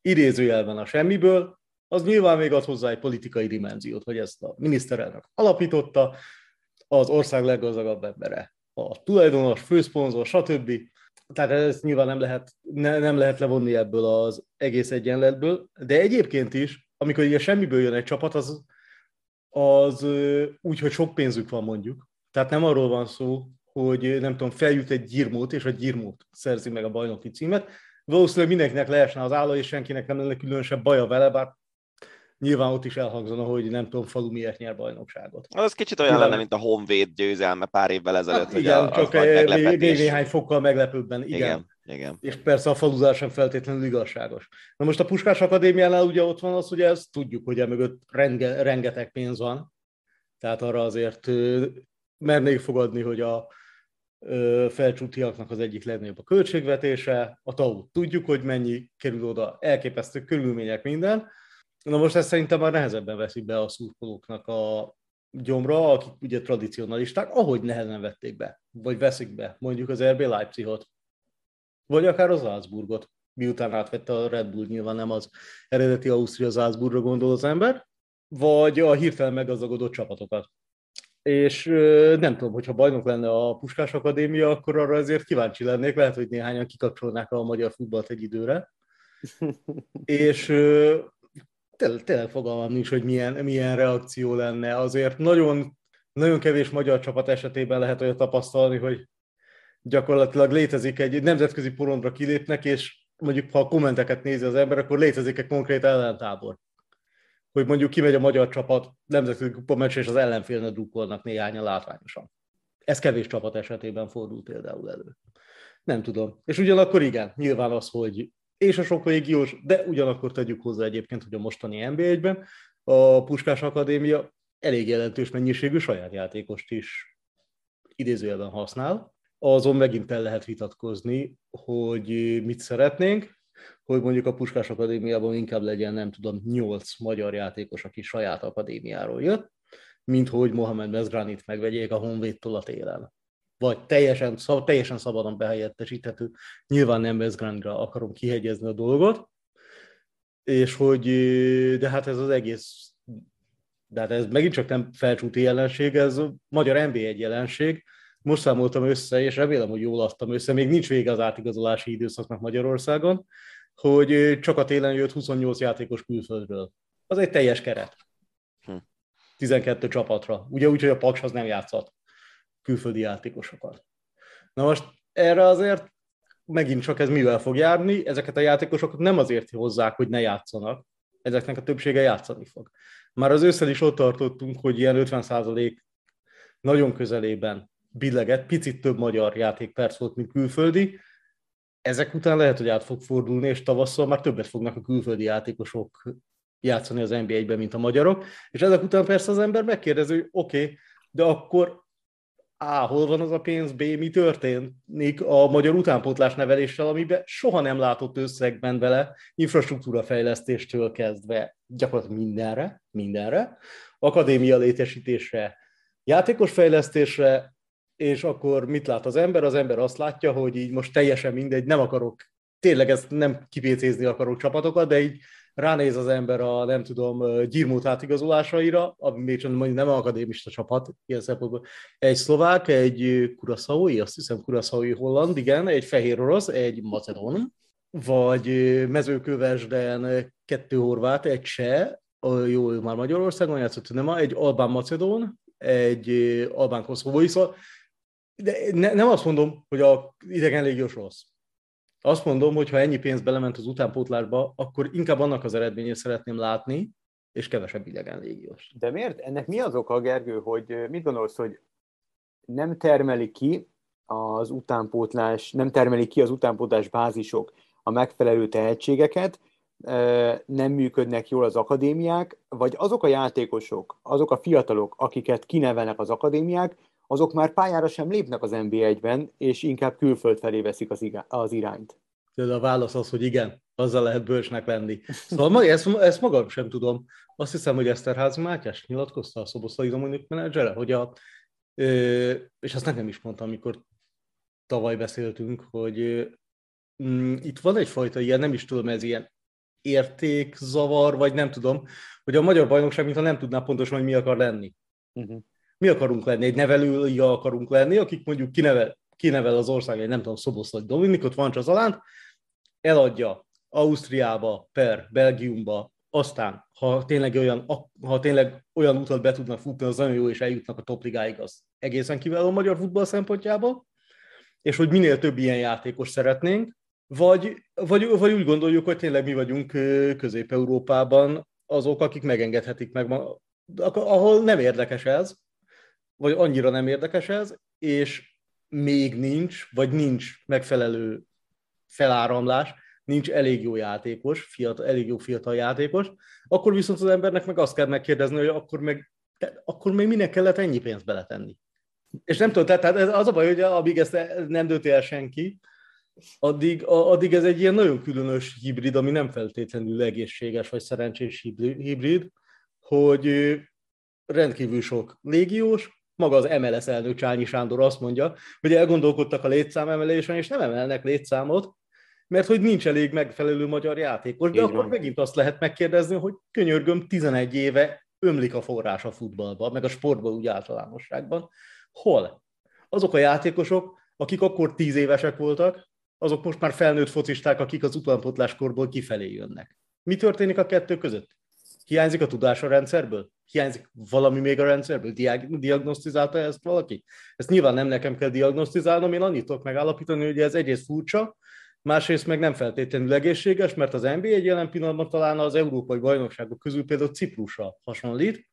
idézőjelben a semmiből, az nyilván még ad hozzá egy politikai dimenziót, hogy ezt a miniszterelnök alapította, az ország leggazdagabb embere, a tulajdonos, főszponzor, stb. Tehát ezt nyilván nem lehet, ne, nem lehet levonni ebből az egész egyenletből, de egyébként is amikor ugye semmiből jön egy csapat, az, az úgy, hogy sok pénzük van mondjuk. Tehát nem arról van szó, hogy nem tudom, feljut egy gyirmót, és a gyirmót szerzi meg a bajnoki címet. Valószínűleg mindenkinek leesne az álla, és senkinek nem lenne különösebb baja vele, bár nyilván ott is elhangzana, hogy nem tudom, falu miért nyer bajnokságot. Az kicsit olyan lenne, mint a Honvéd győzelme pár évvel ezelőtt. Hát, igen, csak még, néhány fokkal meglepőbben, igen. igen. Igen. És persze a faluzás sem feltétlenül igazságos. Na most a Puskás Akadémiánál ugye ott van az, hogy ezt tudjuk, hogy emögött renge, rengeteg pénz van, tehát arra azért mernék fogadni, hogy a felcsútiaknak az egyik legnagyobb a költségvetése, a tau tudjuk, hogy mennyi kerül oda, elképesztő körülmények minden. Na most ezt szerintem már nehezebben veszik be a szurkolóknak a gyomra, akik ugye tradicionalisták, ahogy nehezen vették be, vagy veszik be, mondjuk az RB Leipzigot, vagy akár az Salzburgot, miután átvette a Red Bull, nyilván nem az eredeti Ausztria Salzburgra gondol az ember, vagy a hirtelen meggazdagodott csapatokat. És nem tudom, hogyha bajnok lenne a Puskás Akadémia, akkor arra azért kíváncsi lennék, lehet, hogy néhányan kikapcsolnák a magyar futballt egy időre. és tényleg, tényleg fogalmam nincs, hogy milyen, milyen reakció lenne. Azért nagyon, nagyon kevés magyar csapat esetében lehet olyat tapasztalni, hogy gyakorlatilag létezik egy nemzetközi porondra kilépnek, és mondjuk ha a kommenteket nézi az ember, akkor létezik egy konkrét ellentábor. Hogy mondjuk kimegy a magyar csapat nemzetközi kupa meccs, és az ellenfélnek drukkolnak néhányan látványosan. Ez kevés csapat esetében fordul például elő. Nem tudom. És ugyanakkor igen, nyilván az, hogy és a sok légiós, de ugyanakkor tegyük hozzá egyébként, hogy a mostani NB1-ben a Puskás Akadémia elég jelentős mennyiségű saját játékost is idézőjelben használ, azon megint el lehet vitatkozni, hogy mit szeretnénk, hogy mondjuk a Puskás Akadémiában inkább legyen, nem tudom, nyolc magyar játékos, aki saját akadémiáról jött, mint hogy Mohamed Mezgranit megvegyék a Honvédtól a télen. Vagy teljesen, szab, teljesen szabadon behelyettesíthető. Nyilván nem Mezgranitra akarom kihegyezni a dolgot, és hogy, de hát ez az egész, de hát ez megint csak nem felcsúti jelenség, ez a magyar NB1 jelenség, most számoltam össze, és remélem, hogy jól adtam össze, még nincs vége az átigazolási időszaknak Magyarországon, hogy csak a télen jött 28 játékos külföldről. Az egy teljes keret. 12 hm. csapatra. Ugye úgy, hogy a Paks az nem játszott külföldi játékosokat. Na most erre azért megint csak ez mivel fog járni, ezeket a játékosokat nem azért hozzák, hogy ne játszanak, ezeknek a többsége játszani fog. Már az ősszel is ott tartottunk, hogy ilyen 50% nagyon közelében billeget, picit több magyar játékperc volt, mint külföldi. Ezek után lehet, hogy át fog fordulni, és tavasszal már többet fognak a külföldi játékosok játszani az NBA-ben, mint a magyarok. És ezek után persze az ember megkérdezi, hogy oké, okay, de akkor A. Hol van az a pénz? B. Mi történik a magyar utánpótlás neveléssel, amiben soha nem látott összegben vele, infrastruktúra fejlesztéstől kezdve gyakorlatilag mindenre, mindenre, akadémia létesítésre, játékos fejlesztésre, és akkor mit lát az ember? Az ember azt látja, hogy így most teljesen mindegy, nem akarok, tényleg ezt nem kipécézni akarok csapatokat, de így ránéz az ember a, nem tudom, Gyirmót átigazolásaira, ami még csak nem akadémista csapat, ilyen szempontból. Egy szlovák, egy kuraszaui, azt hiszem kuraszaui holland, igen, egy fehér orosz, egy macedón, vagy mezőkövesden kettő horvát, egy cseh, jó, ő már Magyarországon játszott, nem, egy albán macedón, egy albán koszovói, szóval de ne, nem azt mondom, hogy a idegen légiós rossz. Azt mondom, hogy ha ennyi pénz belement az utánpótlásba, akkor inkább annak az eredményét szeretném látni, és kevesebb idegen légiós. De miért? Ennek mi az oka, Gergő, hogy mit gondolsz, hogy nem termeli ki az utánpótlás, nem termeli ki az utánpótlás bázisok a megfelelő tehetségeket, nem működnek jól az akadémiák, vagy azok a játékosok, azok a fiatalok, akiket kinevelnek az akadémiák, azok már pályára sem lépnek az NB1-ben, és inkább külföld felé veszik az, igá- az irányt. De a válasz az, hogy igen, azzal lehet bölcsnek lenni. Szóval ezt, ezt magam sem tudom. Azt hiszem, hogy Eszterházi Mátyás nyilatkozta a Szoboszlai Dominik menedzsere, hogy a, és azt nekem is mondta, amikor tavaly beszéltünk, hogy mm, itt van egyfajta ilyen, nem is tudom, ez ilyen értékzavar, vagy nem tudom, hogy a magyar bajnokság mintha nem tudná pontosan, hogy mi akar lenni. Uh-huh mi akarunk lenni, egy nevelőja akarunk lenni, akik mondjuk kinevel, kinevel az ország egy nem tudom, Szoboszlai Dominikot, van Csazalánt, eladja Ausztriába, per Belgiumba, aztán, ha tényleg olyan, ha tényleg olyan utat be tudnak futni, az nagyon jó, és eljutnak a topligáig, az egészen kiváló a magyar futball szempontjából, és hogy minél több ilyen játékos szeretnénk, vagy, vagy, vagy úgy gondoljuk, hogy tényleg mi vagyunk Közép-Európában azok, akik megengedhetik meg, ahol nem érdekes ez, vagy annyira nem érdekes ez, és még nincs, vagy nincs megfelelő feláramlás, nincs elég jó játékos, fiatal, elég jó fiatal játékos, akkor viszont az embernek meg azt kell megkérdezni, hogy akkor meg, akkor még minek kellett ennyi pénzt beletenni. És nem tudom, tehát ez az a baj, hogy amíg ezt nem dönti el senki, addig, addig ez egy ilyen nagyon különös hibrid, ami nem feltétlenül egészséges vagy szerencsés hibrid, hogy rendkívül sok légiós, maga az MLS elnök Csányi Sándor azt mondja, hogy elgondolkodtak a létszámemelésen, és nem emelnek létszámot, mert hogy nincs elég megfelelő magyar játékos, de Így akkor van. megint azt lehet megkérdezni, hogy könyörgöm 11 éve ömlik a forrás a futballban, meg a sportban úgy általánosságban. Hol? Azok a játékosok, akik akkor 10 évesek voltak, azok most már felnőtt focisták, akik az utánpotláskorból kifelé jönnek. Mi történik a kettő között? Hiányzik a tudás a rendszerből? Hiányzik valami még a rendszerből? Diag- diagnosztizálta ezt valaki? Ezt nyilván nem nekem kell diagnosztizálnom, én annyit tudok megállapítani, hogy ez egyrészt furcsa, másrészt meg nem feltétlenül egészséges, mert az NBA egy jelen pillanatban talán az európai bajnokságok közül például Ciprusra hasonlít.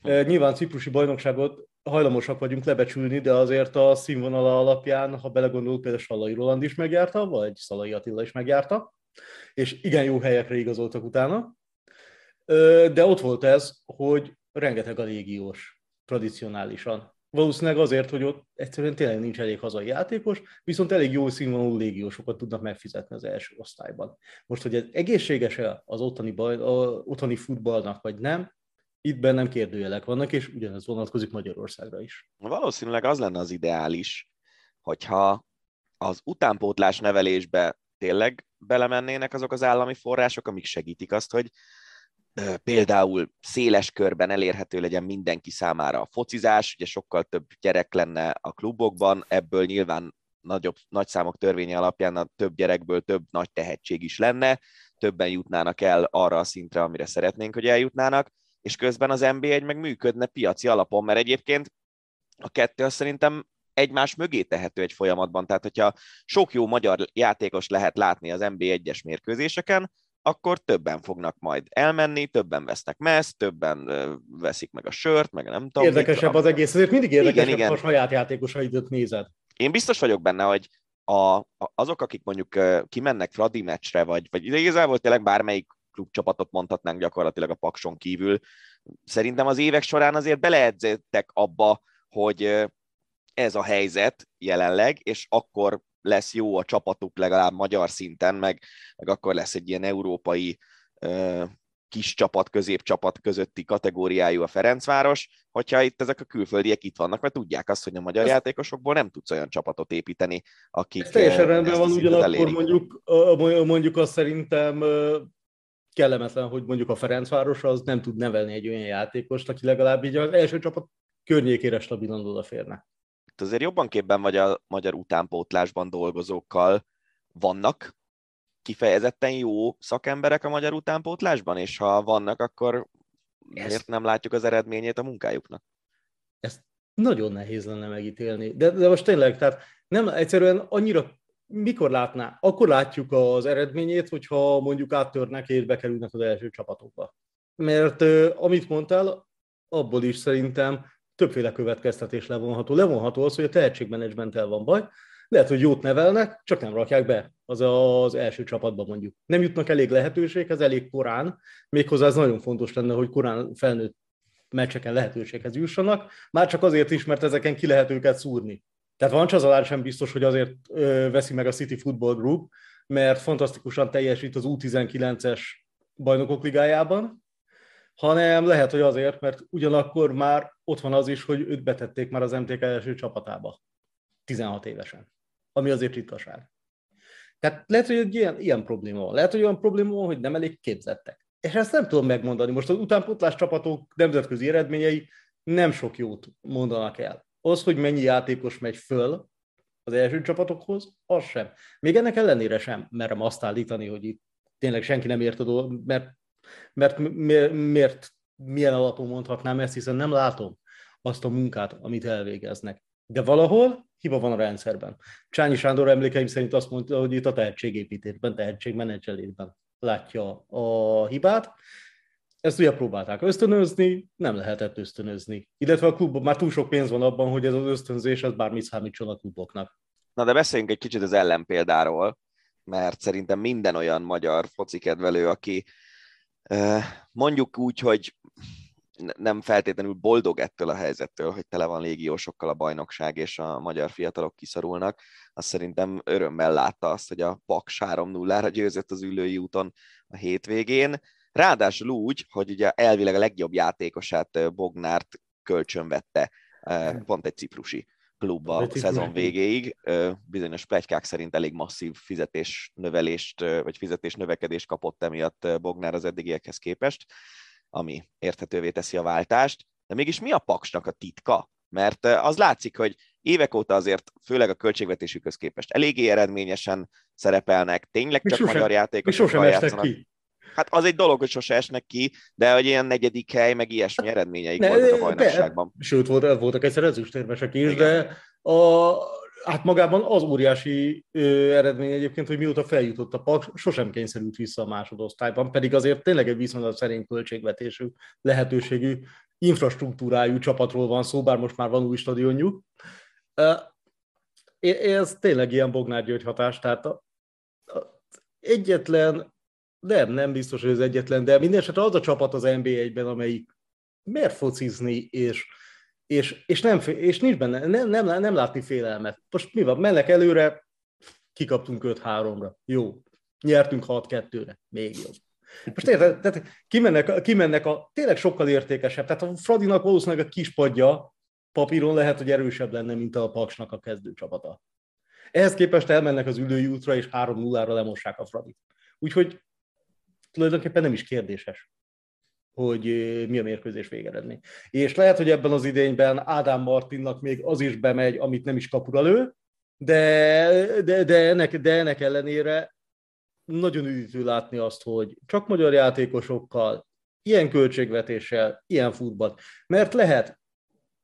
E, nyilván ciprusi bajnokságot hajlamosak vagyunk lebecsülni, de azért a színvonala alapján, ha belegondolunk, például Salai Roland is megjárta, vagy Szalai Attila is megjárta, és igen jó helyekre igazoltak utána. De ott volt ez, hogy rengeteg a légiós tradicionálisan. Valószínűleg azért, hogy ott egyszerűen tényleg nincs elég hazai játékos, viszont elég jó színvonalú légiósokat tudnak megfizetni az első osztályban. Most, hogy ez egészséges-e az ottani, baj, a, otthoni futballnak, vagy nem, itt bennem kérdőjelek vannak, és ugyanez vonatkozik Magyarországra is. Valószínűleg az lenne az ideális, hogyha az utánpótlás nevelésbe tényleg belemennének azok az állami források, amik segítik azt, hogy például széles körben elérhető legyen mindenki számára a focizás, ugye sokkal több gyerek lenne a klubokban, ebből nyilván nagyobb, nagy számok törvénye alapján a több gyerekből több nagy tehetség is lenne, többen jutnának el arra a szintre, amire szeretnénk, hogy eljutnának, és közben az NB1 meg működne piaci alapon, mert egyébként a kettő azt szerintem egymás mögé tehető egy folyamatban. Tehát, hogyha sok jó magyar játékos lehet látni az NB1-es mérkőzéseken, akkor többen fognak majd elmenni, többen vesznek meszt, többen veszik meg a sört, meg nem tudom. Érdekesebb az egész, ezért mindig érdekesebb, igen, igen. ha a saját játékosaidat nézed. Én biztos vagyok benne, hogy a, azok, akik mondjuk kimennek Fradi meccsre, vagy, vagy igazából tényleg bármelyik klubcsapatot mondhatnánk gyakorlatilag a Pakson kívül, szerintem az évek során azért beleedzettek abba, hogy ez a helyzet jelenleg, és akkor lesz jó a csapatuk legalább magyar szinten, meg, meg akkor lesz egy ilyen európai ö, kis csapat, középcsapat közötti kategóriájú a Ferencváros, hogyha itt ezek a külföldiek itt vannak, mert tudják azt, hogy a magyar ez... játékosokból nem tudsz olyan csapatot építeni, akik... Ez teljesen rendben van, ugyanakkor mondjuk, mondjuk azt szerintem kellemetlen, hogy mondjuk a Ferencváros az nem tud nevelni egy olyan játékost, aki legalább így az első csapat környékére stabilan odaférne. Itt azért jobban képben vagy a magyar utánpótlásban dolgozókkal vannak kifejezetten jó szakemberek a magyar utánpótlásban, és ha vannak, akkor miért nem látjuk az eredményét a munkájuknak? Ezt nagyon nehéz lenne megítélni. De, de most tényleg, tehát nem egyszerűen annyira mikor látná? Akkor látjuk az eredményét, hogyha mondjuk áttörnek és bekerülnek az első csapatokba. Mert amit mondtál, abból is szerintem többféle következtetés levonható. Levonható az, hogy a tehetségmenedzsmenttel van baj, lehet, hogy jót nevelnek, csak nem rakják be az az első csapatba mondjuk. Nem jutnak elég lehetőséghez, elég korán, méghozzá ez nagyon fontos lenne, hogy korán felnőtt meccseken lehetőséghez jussanak, már csak azért is, mert ezeken ki lehet őket szúrni. Tehát van Csazalán sem biztos, hogy azért ö, veszi meg a City Football Group, mert fantasztikusan teljesít az U19-es bajnokok ligájában, hanem lehet, hogy azért, mert ugyanakkor már ott van az is, hogy őt betették már az MTK első csapatába, 16 évesen, ami azért ritkaság. Tehát lehet, hogy egy ilyen, ilyen probléma van. Lehet, hogy olyan probléma van, hogy nem elég képzettek. És ezt nem tudom megmondani. Most az utánpotlás csapatok nemzetközi eredményei nem sok jót mondanak el. Az, hogy mennyi játékos megy föl az első csapatokhoz, az sem. Még ennek ellenére sem merem azt állítani, hogy itt tényleg senki nem ért a mert, mert miért, miért milyen alapon mondhatnám ezt, hiszen nem látom azt a munkát, amit elvégeznek. De valahol hiba van a rendszerben. Csányi Sándor emlékeim szerint azt mondta, hogy itt a tehetségépítésben, tehetségmenedzselésben látja a hibát. Ezt ugye próbálták ösztönözni, nem lehetett ösztönözni. Illetve a klubban már túl sok pénz van abban, hogy ez az ösztönzés, ez bármit számítson a kluboknak. Na de beszéljünk egy kicsit az ellenpéldáról, mert szerintem minden olyan magyar foci kedvelő, aki mondjuk úgy, hogy nem feltétlenül boldog ettől a helyzettől, hogy tele van légiósokkal a bajnokság, és a magyar fiatalok kiszorulnak, azt szerintem örömmel látta azt, hogy a Paks 3-0-ra győzött az ülői úton a hétvégén. Ráadásul úgy, hogy ugye elvileg a legjobb játékosát Bognárt kölcsönvette pont egy ciprusi klubba a szezon végéig. Bizonyos plegykák szerint elég masszív fizetésnövelést, vagy fizetésnövekedést kapott emiatt Bognár az eddigiekhez képest ami érthetővé teszi a váltást. De mégis mi a Paksnak a titka? Mert az látszik, hogy évek óta azért, főleg a költségvetésükhöz képest eléggé eredményesen szerepelnek, tényleg csak sosem, magyar játékosok játszanak. Ki. Hát az egy dolog, hogy sose esnek ki, de hogy ilyen negyedik hely, meg ilyesmi eredményeik ne, voltak a bajnokságban. De, sőt, volt, voltak egyszer ezüstérmesek is, Igen. de a, hát magában az óriási ö, eredmény egyébként, hogy mióta feljutott a Paks, sosem kényszerült vissza a másodosztályban, pedig azért tényleg egy viszonylag szerény költségvetésű, lehetőségű, infrastruktúrájú csapatról van szó, bár most már van új stadionjuk. Ez tényleg ilyen Bognár György hatás, tehát a, a, egyetlen, nem, nem biztos, hogy az egyetlen, de minden esetre az a csapat az NBA-ben, amelyik mer focizni, és és, és, nem, és nincs benne, nem, nem, nem látni félelmet. Most mi van, mennek előre, kikaptunk 5-3-ra, jó. Nyertünk 6-2-re, még jobb. Most érted, tehát kimennek, kimennek a tényleg sokkal értékesebb. Tehát a Fradinak valószínűleg a kispadja papíron lehet, hogy erősebb lenne, mint a Paksnak a kezdőcsapata. Ehhez képest elmennek az ülői útra, és 3-0-ra lemossák a Fradit. Úgyhogy tulajdonképpen nem is kérdéses hogy mi a mérkőzés végeredmény. És lehet, hogy ebben az idényben Ádám Martinnak még az is bemegy, amit nem is kapura lő, de, de, de, ennek, de ennek ellenére nagyon üdítő látni azt, hogy csak magyar játékosokkal, ilyen költségvetéssel, ilyen futball. Mert lehet,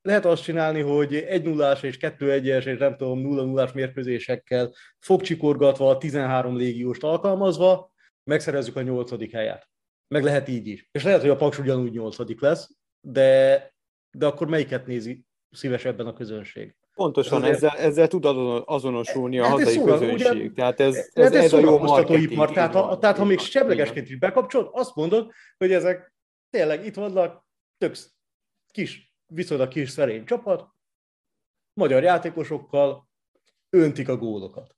lehet azt csinálni, hogy 1 0 és 2 1 és nem tudom, 0 0 mérkőzésekkel fogcsikorgatva a 13 légióst alkalmazva, megszerezzük a nyolcadik helyet. Meg lehet így is. És lehet, hogy a Paks ugyanúgy nyolcadik lesz, de, de akkor melyiket nézi szívesebben a közönség? Pontosan, ez ezzel, ezzel tud azonosulni a hát hazai szólal, közönség. Ugye, tehát ez, ez, ez, ez a jó marketing. Tehát, ha, tehát ha még semlegesként is bekapcsolod, azt mondod, hogy ezek tényleg itt vannak tök kis, viszonylag kis szerény csapat, magyar játékosokkal öntik a gólokat.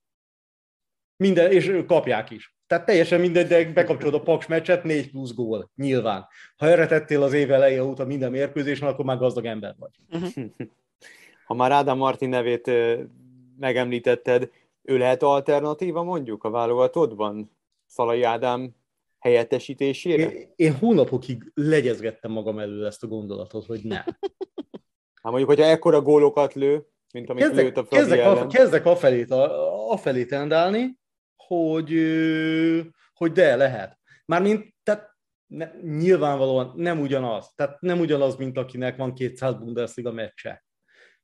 Minden, és kapják is. Tehát teljesen mindegy, de bekapcsolod a Paks meccset, 4 plusz gól, nyilván. Ha erre tettél az év eleje óta minden mérkőzésen, akkor már gazdag ember vagy. Ha már Ádám Martin nevét megemlítetted, ő lehet alternatíva mondjuk a válogatottban? Szalai Ádám helyettesítésére? Én, én hónapokig legyezgettem magam elő ezt a gondolatot, hogy nem. Hát mondjuk, hogyha ekkora gólokat lő, mint amit kezdek, lőtt a Fradi kezdek, ellen. a, kezdek afelé, afelé tendálni, hogy, hogy de, lehet. Mármint, tehát ne, nyilvánvalóan nem ugyanaz. Tehát nem ugyanaz, mint akinek van 200 Bundesliga meccse.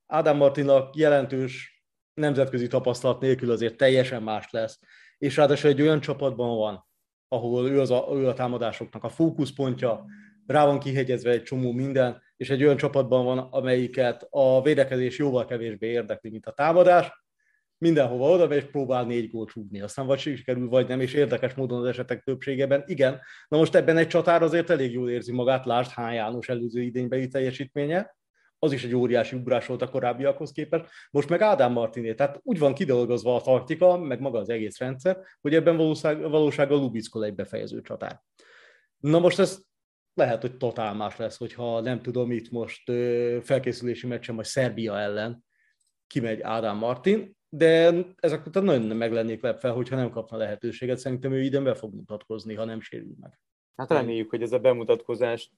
Ádám Martinnak jelentős nemzetközi tapasztalat nélkül azért teljesen más lesz. És ráadásul egy olyan csapatban van, ahol ő, az a, ő a támadásoknak a fókuszpontja, rá van kihegyezve egy csomó minden, és egy olyan csapatban van, amelyiket a védekezés jóval kevésbé érdekli, mint a támadás, mindenhova oda és próbál négy gólt rúgni. Aztán vagy sikerül, vagy nem, és érdekes módon az esetek többségében igen. Na most ebben egy csatár azért elég jól érzi magát, lásd Hán János előző idénybeli teljesítménye, az is egy óriási ugrás volt a korábbiakhoz képest. Most meg Ádám Martiné, tehát úgy van kidolgozva a taktika, meg maga az egész rendszer, hogy ebben valóság, valósággal Lubickol egy befejező csatár. Na most ez lehet, hogy totál más lesz, hogyha nem tudom, itt most felkészülési meccsen, vagy Szerbia ellen kimegy Ádám Martin, de ezek után nagyon meg lennék lepve, hogyha nem kapna lehetőséget. Szerintem ő idén be fog mutatkozni, ha nem sérül meg. Hát reméljük, hogy ez a bemutatkozás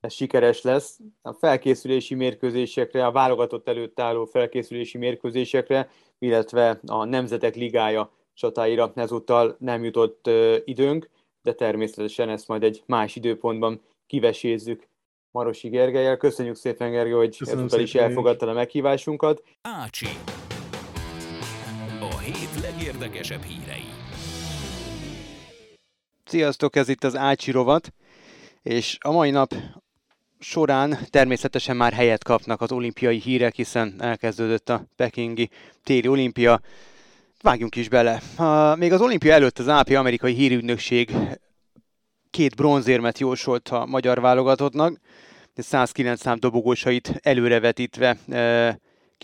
ez sikeres lesz. A felkészülési mérkőzésekre, a válogatott előtt álló felkészülési mérkőzésekre, illetve a Nemzetek Ligája csatáira ezúttal nem jutott időnk, de természetesen ezt majd egy más időpontban kivesézzük. Marosi Gergelyel. Köszönjük szépen, Gergely, hogy Köszönöm ezúttal is elfogadtad a meghívásunkat. Ácsi. Hét legérdekesebb hírei. Sziasztok, ez itt az Ácsi rovat, és a mai nap során természetesen már helyet kapnak az olimpiai hírek, hiszen elkezdődött a pekingi téli olimpia. Vágjunk is bele. Még az olimpia előtt az AP amerikai hírügynökség két bronzérmet jósolt a magyar válogatottnak, 109 szám dobogósait előrevetítve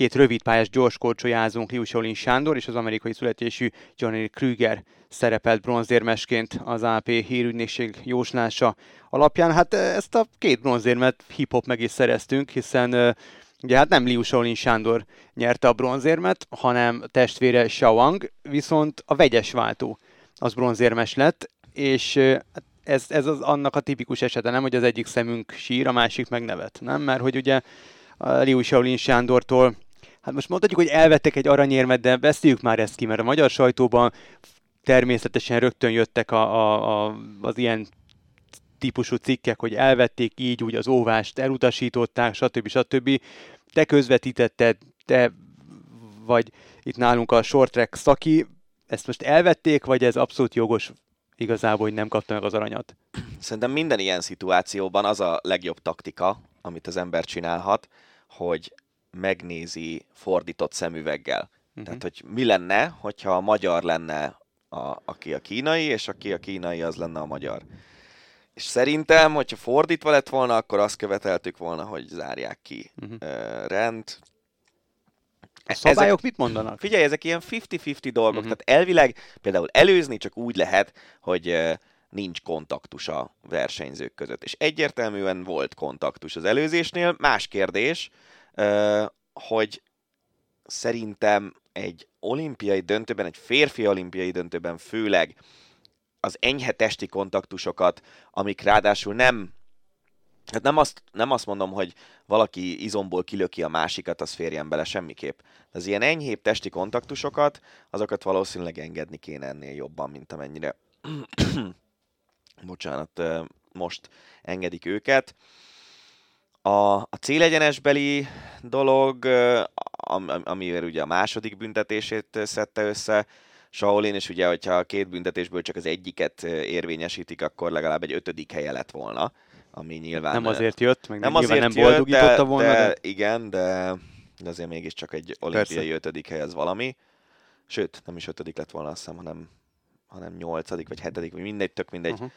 két rövidpályás gyorskorcsolyázónk Liu Shaolin Sándor és az amerikai születésű Johnny Krüger szerepelt bronzérmesként az AP hírügynökség jóslása alapján. Hát ezt a két bronzérmet hip-hop meg is szereztünk, hiszen ugye hát nem Liu Shaolin Sándor nyerte a bronzérmet, hanem testvére Shawang, viszont a vegyes váltó az bronzérmes lett, és hát ez, ez az annak a tipikus esete, nem, hogy az egyik szemünk sír, a másik meg nevet, nem? Mert hogy ugye Liu Shaolin Sándortól, hát most mondhatjuk, hogy elvettek egy aranyérmet, de beszéljük már ezt ki, mert a magyar sajtóban természetesen rögtön jöttek a, a, a, az ilyen típusú cikkek, hogy elvették így, úgy az óvást elutasították, stb. stb. Te közvetítetted, te vagy itt nálunk a short track szaki, ezt most elvették, vagy ez abszolút jogos igazából, hogy nem kapta meg az aranyat? Szerintem minden ilyen szituációban az a legjobb taktika, amit az ember csinálhat, hogy megnézi fordított szemüveggel. Uh-huh. Tehát, hogy mi lenne, hogyha a magyar lenne, a, aki a kínai, és aki a kínai, az lenne a magyar. És szerintem, hogyha fordítva lett volna, akkor azt követeltük volna, hogy zárják ki. Uh-huh. Uh, rend. A szabályok ezek, mit mondanak? Figyelj, ezek ilyen 50-50 dolgok. Uh-huh. Tehát elvileg például előzni csak úgy lehet, hogy uh, nincs kontaktus a versenyzők között. És egyértelműen volt kontaktus az előzésnél. Más kérdés, hogy szerintem egy olimpiai döntőben, egy férfi olimpiai döntőben főleg az enyhe testi kontaktusokat, amik ráadásul nem Hát nem azt, nem azt mondom, hogy valaki izomból kilöki a másikat, az férjen bele semmiképp. De az ilyen enyhébb testi kontaktusokat, azokat valószínűleg engedni kéne ennél jobban, mint amennyire bocsánat, most engedik őket. A, a célegyenesbeli dolog, am, amivel ugye a második büntetését szedte össze, Shaolin, és ugye, hogyha a két büntetésből csak az egyiket érvényesítik, akkor legalább egy ötödik helye lett volna, ami nyilván... Nem azért jött, meg nem azért nem boldogította de, volna, de... de... Igen, de, de azért mégiscsak egy olimpiai Persze. ötödik hely az valami. Sőt, nem is ötödik lett volna, azt hiszem, hanem, hanem nyolcadik, vagy hetedik, vagy mindegy, tök mindegy. Uh-huh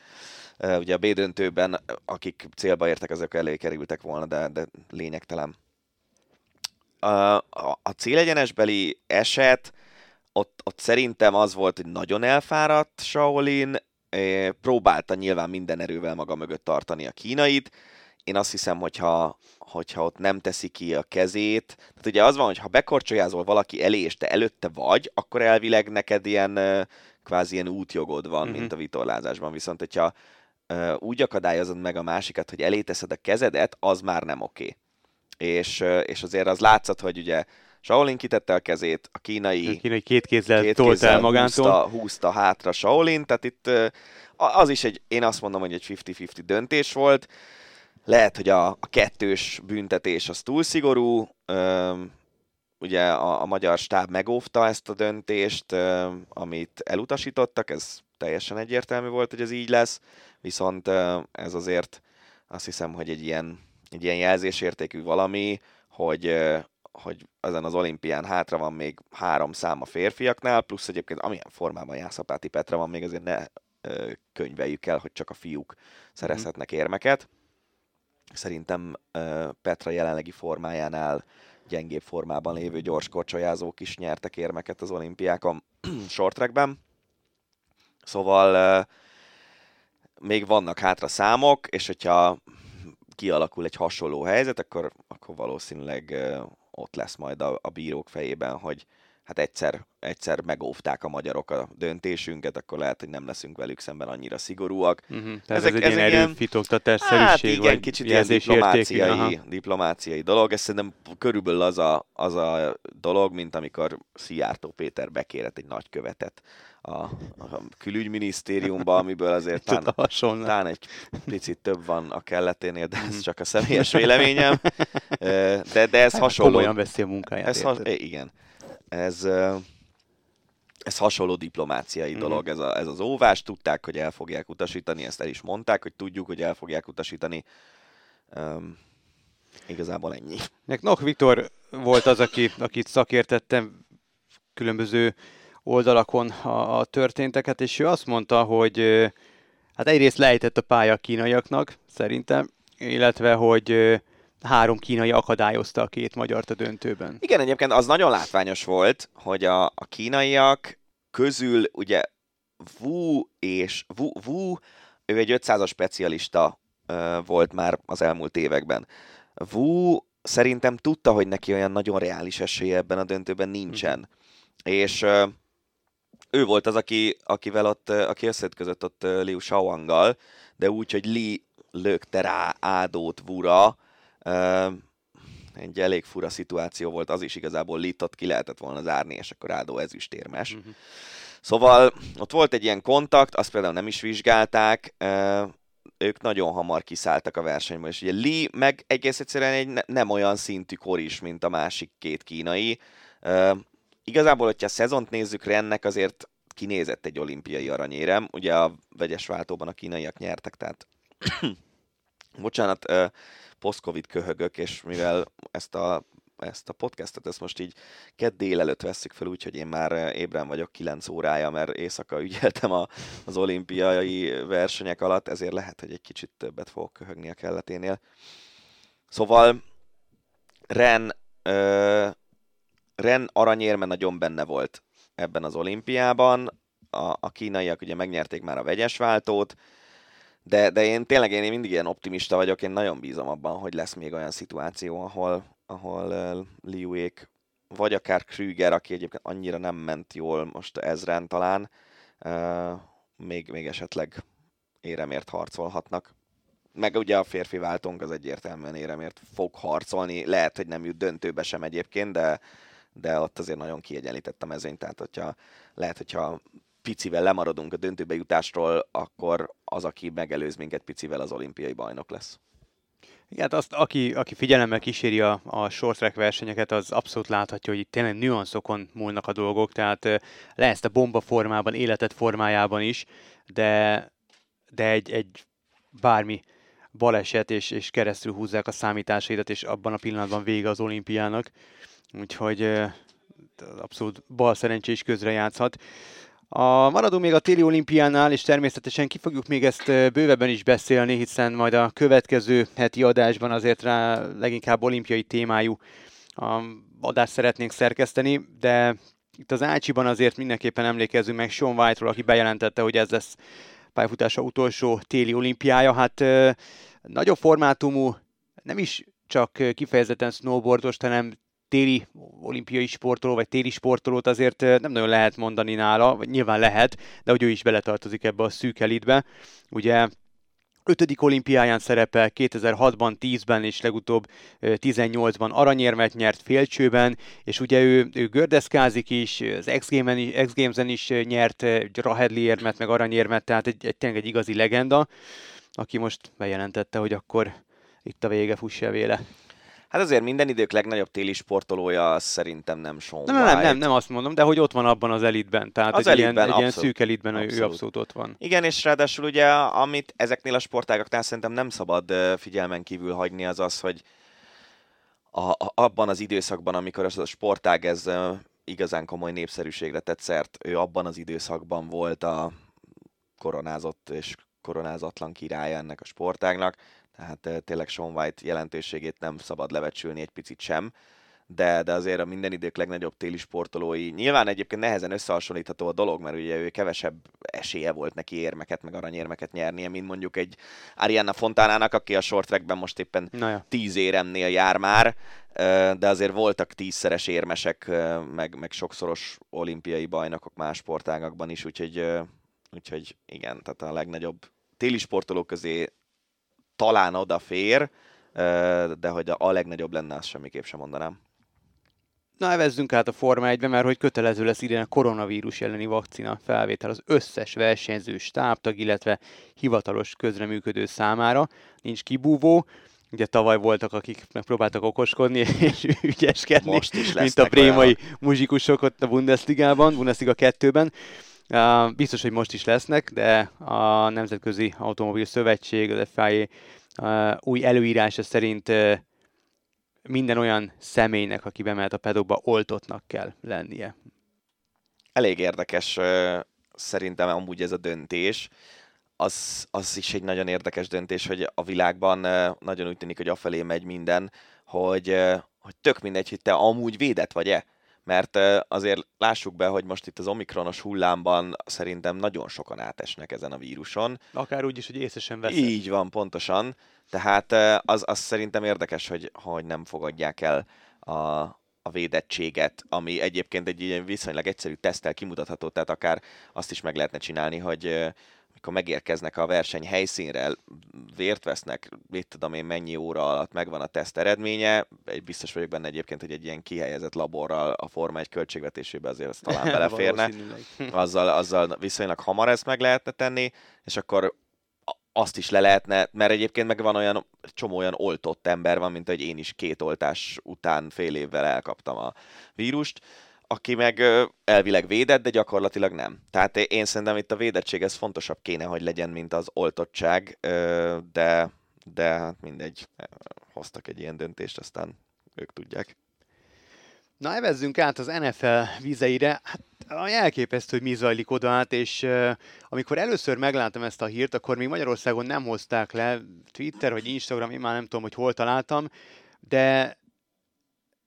Ugye a B döntőben, akik célba értek, azok elé kerültek volna, de, de lényegtelen. a, a, a célegyenesbeli eset, ott, ott szerintem az volt, hogy nagyon elfáradt Shaolin, próbálta nyilván minden erővel maga mögött tartani a kínait. Én azt hiszem, hogyha, hogyha ott nem teszi ki a kezét, tehát ugye az van, hogy ha bekorcsolyázol valaki elé, és te előtte vagy, akkor elvileg neked ilyen kvázi ilyen útjogod van, mm-hmm. mint a vitorlázásban. Viszont, hogyha úgy akadályozod meg a másikat, hogy elé teszed a kezedet, az már nem oké. És, és azért az látszott, hogy ugye Shaolin kitette a kezét, a kínai, a kínai két kézzel két kézzel el magától. Húzta, húzta hátra Shaolin, tehát itt az is egy, én azt mondom, hogy egy 50-50 döntés volt. Lehet, hogy a, a kettős büntetés az túl szigorú, ugye a, a magyar stáb megóvta ezt a döntést, amit elutasítottak, ez teljesen egyértelmű volt, hogy ez így lesz, viszont ez azért azt hiszem, hogy egy ilyen, egy ilyen jelzésértékű valami, hogy, hogy ezen az olimpián hátra van még három szám a férfiaknál, plusz egyébként amilyen formában Jászapáti Petra van, még azért ne könyveljük el, hogy csak a fiúk szerezhetnek érmeket. Szerintem Petra jelenlegi formájánál gyengébb formában lévő gyors korcsolyázók is nyertek érmeket az olimpiákon shorttrackben. Szóval még vannak hátra számok, és hogyha kialakul egy hasonló helyzet, akkor, akkor valószínűleg ott lesz majd a, a bírók fejében, hogy hát egyszer, egyszer megóvták a magyarok a döntésünket, akkor lehet, hogy nem leszünk velük szemben annyira szigorúak. Uh-huh. Tehát ezek, ez egy ezek ilyen erőfitoktatásszerűség, hát igen, vagy kicsit ilyen diplomáciai, diplomáciai dolog. Ez szerintem körülbelül az a, az a dolog, mint amikor Szijjártó Péter bekérett egy nagykövetet a, a külügyminisztériumba, amiből azért tán, tán egy picit több van a kelleténél, de ez mhm. csak a személyes véleményem. De, de ez hát hasonló. Komolyan veszi a munkáját. Ez has, igen ez, ez hasonló diplomáciai mm. dolog, ez, a, ez az óvás. Tudták, hogy el fogják utasítani, ezt el is mondták, hogy tudjuk, hogy el fogják utasítani. Um, igazából ennyi. Nok Viktor volt az, aki, akit szakértettem különböző oldalakon a, a történteket, és ő azt mondta, hogy hát egyrészt lejtett a pálya a kínaiaknak, szerintem, illetve, hogy három kínai akadályozta a két magyart a döntőben. Igen, egyébként az nagyon látványos volt, hogy a, a kínaiak közül ugye Wu és Wu, Wu ő egy 500-as specialista uh, volt már az elmúlt években. Wu szerintem tudta, hogy neki olyan nagyon reális esélye ebben a döntőben nincsen. Mm. És uh, ő volt az, aki, akivel ott, aki összetközött ott Liu Shaoanggal, de úgy, hogy Li lökte rá Ádót Vura, egy elég fura szituáció volt, az is igazából litott, ki lehetett volna zárni, és akkor Ádó ezüstérmes. Uh-huh. Szóval ott volt egy ilyen kontakt, azt például nem is vizsgálták, ők nagyon hamar kiszálltak a versenyből, és ugye Lee meg egész egyszerűen egy ne, nem olyan szintű kor is, mint a másik két kínai. igazából, hogyha a szezont nézzük, ennek azért kinézett egy olimpiai aranyérem, ugye a vegyes váltóban a kínaiak nyertek, tehát bocsánat, post-covid köhögök, és mivel ezt a ezt a podcastot, ezt most így kedd délelőtt vesszük fel, úgyhogy én már ébren vagyok 9 órája, mert éjszaka ügyeltem a, az olimpiai versenyek alatt, ezért lehet, hogy egy kicsit többet fogok köhögni a kelleténél. Szóval Ren, ö, Ren aranyérme nagyon benne volt ebben az olimpiában, a, a kínaiak ugye megnyerték már a vegyes váltót, de, de én tényleg én mindig ilyen optimista vagyok, én nagyon bízom abban, hogy lesz még olyan szituáció, ahol, ahol uh, Liuék, vagy akár Krüger, aki egyébként annyira nem ment jól most ezren talán, uh, még, még esetleg éremért harcolhatnak. Meg ugye a férfi váltónk az egyértelműen éremért fog harcolni, lehet, hogy nem jut döntőbe sem egyébként, de, de ott azért nagyon kiegyenlített a mezőny, tehát hogyha, lehet, hogyha picivel lemaradunk a döntőbe jutásról, akkor az, aki megelőz minket picivel, az olimpiai bajnok lesz. Igen, hát azt, aki, aki figyelemmel kíséri a, a short track versenyeket, az abszolút láthatja, hogy itt tényleg nüanszokon múlnak a dolgok, tehát le ezt a bomba formában, életet formájában is, de, de egy, egy bármi baleset, és, és keresztül húzzák a számításaidat, és abban a pillanatban vége az olimpiának. Úgyhogy abszolút bal szerencsé is közre játszhat. A maradunk még a téli olimpiánál, és természetesen ki fogjuk még ezt bővebben is beszélni, hiszen majd a következő heti adásban azért rá leginkább olimpiai témájú a adást szeretnénk szerkeszteni, de itt az Ácsiban azért mindenképpen emlékezzünk meg Sean White-ról, aki bejelentette, hogy ez lesz pályafutása utolsó téli olimpiája. Hát ö, nagyobb formátumú, nem is csak kifejezetten snowboardos, hanem téli olimpiai sportoló, vagy téli sportolót azért nem nagyon lehet mondani nála, vagy nyilván lehet, de hogy ő is beletartozik ebbe a szűk elitbe. Ugye ötödik olimpiáján szerepel 2006-ban, 10-ben és legutóbb 18-ban aranyérmet nyert félcsőben, és ugye ő, ő gördeszkázik is, az X, X Games-en is nyert Rahedli érmet, meg aranyérmet, tehát egy, egy, tényleg egy igazi legenda, aki most bejelentette, hogy akkor itt a vége, fuss véle. Hát azért minden idők legnagyobb téli sportolója szerintem nem Sean nem, nem, nem, nem azt mondom, de hogy ott van abban az elitben. Tehát az egy, elitben, ilyen, egy ilyen szűk elitben Abszolút. ő abszolút ott van. Igen, és ráadásul ugye, amit ezeknél a sportágaknál szerintem nem szabad figyelmen kívül hagyni, az az, hogy a, a, abban az időszakban, amikor az a sportág ez igazán komoly népszerűségre tett szert, ő abban az időszakban volt a koronázott és koronázatlan királya ennek a sportágnak, tehát tényleg Sean White jelentőségét nem szabad levecsülni egy picit sem, de, de azért a minden idők legnagyobb téli sportolói. Nyilván egyébként nehezen összehasonlítható a dolog, mert ugye ő kevesebb esélye volt neki érmeket, meg aranyérmeket nyernie, mint mondjuk egy Arianna Fontánának, aki a short trackben most éppen ja. tíz éremnél jár már, de azért voltak tízszeres érmesek, meg, meg sokszoros olimpiai bajnokok más sportágakban is, úgyhogy, úgyhogy igen, tehát a legnagyobb téli sportolók közé talán odafér, de hogy a, legnagyobb lenne, azt semmiképp sem mondanám. Na, evezzünk át a Forma 1 mert hogy kötelező lesz idén a koronavírus elleni vakcina felvétel az összes versenyző stábtag, illetve hivatalos közreműködő számára. Nincs kibúvó, Ugye tavaly voltak, akik megpróbáltak okoskodni és ügyeskedni, Most is mint a prémai olyanok. muzsikusok ott a Bundesligában, Bundesliga 2-ben. Biztos, hogy most is lesznek, de a Nemzetközi Automobil Szövetség, az FIA uh, új előírása szerint minden olyan személynek, aki bemehet a pedokba, oltottnak kell lennie. elég érdekes szerintem amúgy ez a döntés. Az, az is egy nagyon érdekes döntés, hogy a világban nagyon úgy tűnik, hogy afelé megy minden, hogy, hogy tök mindegy, hogy te amúgy védett vagy-e. Mert azért lássuk be, hogy most itt az omikronos hullámban szerintem nagyon sokan átesnek ezen a víruson. Akár úgy is, hogy észre sem veszed. Így van, pontosan. Tehát az, az szerintem érdekes, hogy, hogy nem fogadják el a, a védettséget, ami egyébként egy ilyen viszonylag egyszerű teszttel kimutatható, tehát akár azt is meg lehetne csinálni, hogy ö, mikor megérkeznek a verseny helyszínre, vért vesznek, mit tudom én mennyi óra alatt megvan a teszt eredménye, egy biztos vagyok benne egyébként, hogy egy ilyen kihelyezett laborral a Forma egy költségvetésébe azért az talán beleférne. azzal, azzal viszonylag hamar ezt meg lehetne tenni, és akkor azt is le lehetne, mert egyébként meg van olyan, csomó olyan oltott ember van, mint hogy én is két oltás után fél évvel elkaptam a vírust, aki meg elvileg védett, de gyakorlatilag nem. Tehát én szerintem itt a védettség ez fontosabb kéne, hogy legyen, mint az oltottság, de, de hát mindegy, hoztak egy ilyen döntést, aztán ők tudják. Na, evezzünk át az NFL vizeire. Hát elképesztő, hogy mi zajlik oda át, és uh, amikor először megláttam ezt a hírt, akkor még Magyarországon nem hozták le, Twitter vagy Instagram, én már nem tudom, hogy hol találtam, de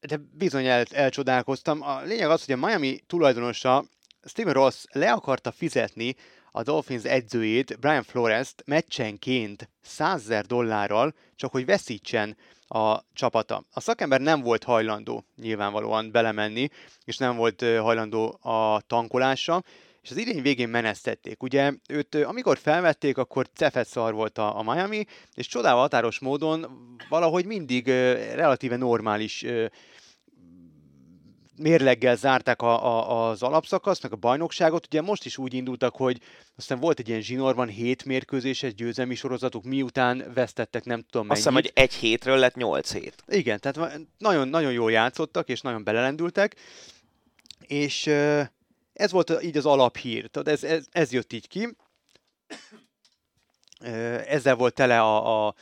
de bizony el, elcsodálkoztam. A lényeg az, hogy a Miami tulajdonosa Steven Ross le akarta fizetni a Dolphins edzőjét, Brian Flores-t meccsenként 100 000 dollárral, csak hogy veszítsen a csapata. A szakember nem volt hajlandó nyilvánvalóan belemenni, és nem volt hajlandó a tankolásra, és az idény végén menesztették. Ugye őt, amikor felvették, akkor cefet szar volt a, a Miami, és csodával határos módon valahogy mindig ö, relatíve normális ö, mérleggel zárták a, a, az alapszakaszt, meg a bajnokságot. Ugye most is úgy indultak, hogy aztán volt egy ilyen zsinórban hét mérkőzéses győzelmi sorozatuk, miután vesztettek nem tudom Azt mennyit. hiszem, hogy egy hétről lett nyolc hét. Igen, tehát nagyon, nagyon jól játszottak, és nagyon belelendültek, és ez volt így az alaphír, tehát ez, ez, ez jött így ki. Ezzel volt tele a, a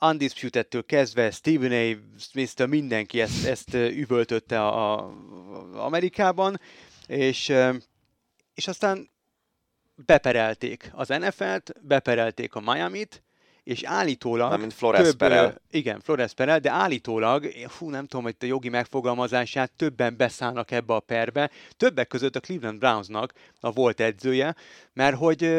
Undisputed-től kezdve, Stephen A. Smith-től mindenki ezt, ezt üvöltötte a, a Amerikában, és, és aztán beperelték az NFL-t, beperelték a Miami-t, és állítólag... mint Flores több, Perel. Igen, Flores Perel, de állítólag, fú, nem tudom, hogy a jogi megfogalmazását többen beszállnak ebbe a perbe, többek között a Cleveland Brownsnak a volt edzője, mert hogy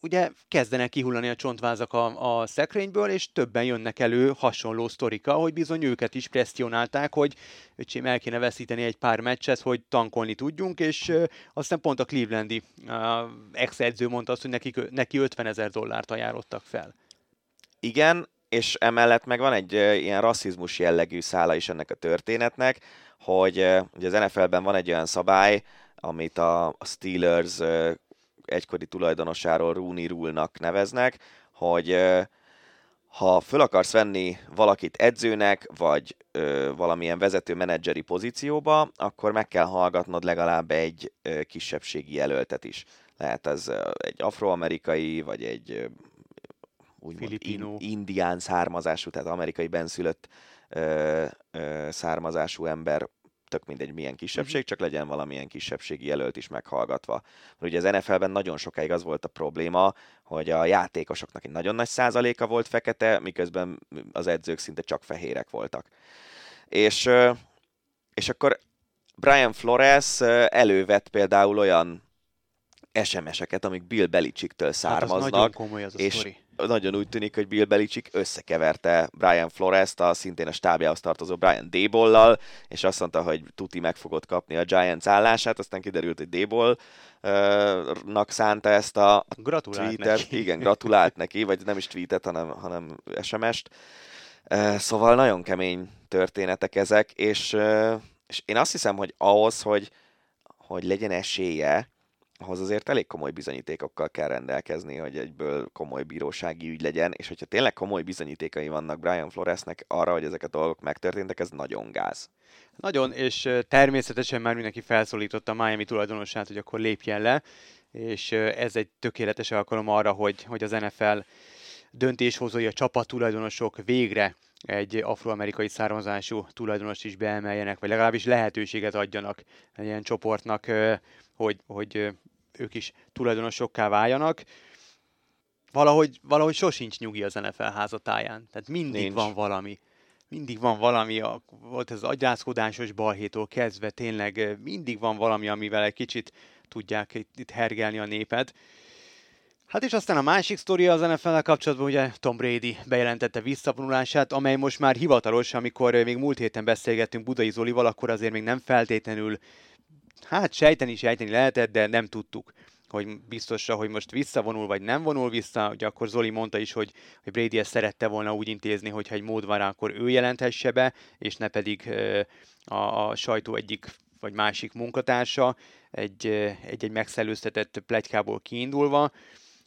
ugye kezdenek kihullani a csontvázak a, a szekrényből, és többen jönnek elő hasonló sztorika, hogy bizony őket is presszionálták, hogy öcsém el kéne veszíteni egy pár meccset, hogy tankolni tudjunk, és ö, aztán pont a Clevelandi ex-edző mondta azt, hogy neki, neki 50 ezer dollárt ajánlottak fel. Igen, és emellett meg van egy ilyen rasszizmus jellegű szála is ennek a történetnek, hogy ugye az NFL-ben van egy olyan szabály, amit a Steelers egykori tulajdonosáról Rooney Rule-nak neveznek, hogy ha föl akarsz venni valakit edzőnek, vagy ö, valamilyen vezető menedzseri pozícióba, akkor meg kell hallgatnod legalább egy ö, kisebbségi jelöltet is. Lehet ez egy afroamerikai, vagy egy úgymond in, indián származású, tehát amerikai benszülött ö, ö, származású ember, tök mindegy milyen kisebbség, csak legyen valamilyen kisebbségi jelölt is meghallgatva. Ugye az NFL-ben nagyon sokáig az volt a probléma, hogy a játékosoknak egy nagyon nagy százaléka volt fekete, miközben az edzők szinte csak fehérek voltak. És, és akkor Brian Flores elővett például olyan SMS-eket, amik Bill Belichicktől Hát az származnak, nagyon komoly az a és sztori. Nagyon úgy tűnik, hogy Bill Belichick összekeverte Brian Flores-t, a szintén a stábjához tartozó Brian Dable-lal, és azt mondta, hogy tuti meg fogod kapni a Giants állását, aztán kiderült, hogy Dable-nak szánta ezt a, Gratulált tweetet. neki. Igen, gratulált neki, vagy nem is tweetet, hanem, hanem SMS-t. Szóval nagyon kemény történetek ezek, és, és én azt hiszem, hogy ahhoz, hogy, hogy legyen esélye, ahhoz azért elég komoly bizonyítékokkal kell rendelkezni, hogy egyből komoly bírósági ügy legyen, és hogyha tényleg komoly bizonyítékai vannak Brian Floresnek arra, hogy ezek a dolgok megtörténtek, ez nagyon gáz. Nagyon, és természetesen már mindenki felszólította Miami tulajdonosát, hogy akkor lépjen le, és ez egy tökéletes alkalom arra, hogy, hogy az NFL döntéshozói, a csapat tulajdonosok végre egy afroamerikai származású tulajdonost is beemeljenek, vagy legalábbis lehetőséget adjanak egy ilyen csoportnak, hogy, hogy ők is tulajdonosokká váljanak. Valahogy, valahogy sosincs nyugi az NFL házatáján. Tehát mindig Nincs. van valami. Mindig van valami, a, volt ez az agyrázkodásos balhétól kezdve, tényleg mindig van valami, amivel egy kicsit tudják itt, itt hergelni a népet. Hát és aztán a másik sztori az NFL-el kapcsolatban, ugye Tom Brady bejelentette visszavonulását, amely most már hivatalos, amikor még múlt héten beszélgettünk Budai Zolival, akkor azért még nem feltétlenül, hát sejteni sejteni lehetett, de nem tudtuk hogy biztosra, hogy most visszavonul, vagy nem vonul vissza. Ugye akkor Zoli mondta is, hogy, hogy Brady ezt szerette volna úgy intézni, hogyha egy mód van rá, akkor ő jelenthesse be, és ne pedig a, a sajtó egyik vagy másik munkatársa egy, egy-egy megszellőztetett plegykából kiindulva.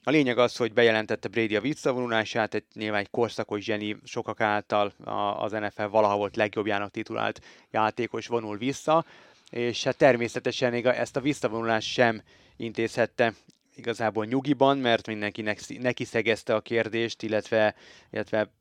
A lényeg az, hogy bejelentette Brady a visszavonulását, egy nyilván egy korszakos zseni sokak által az NFL valaha volt legjobbjának titulált játékos vonul vissza, és hát természetesen ezt a visszavonulást sem intézhette igazából nyugiban, mert mindenkinek neki szegezte a kérdést, illetve, illetve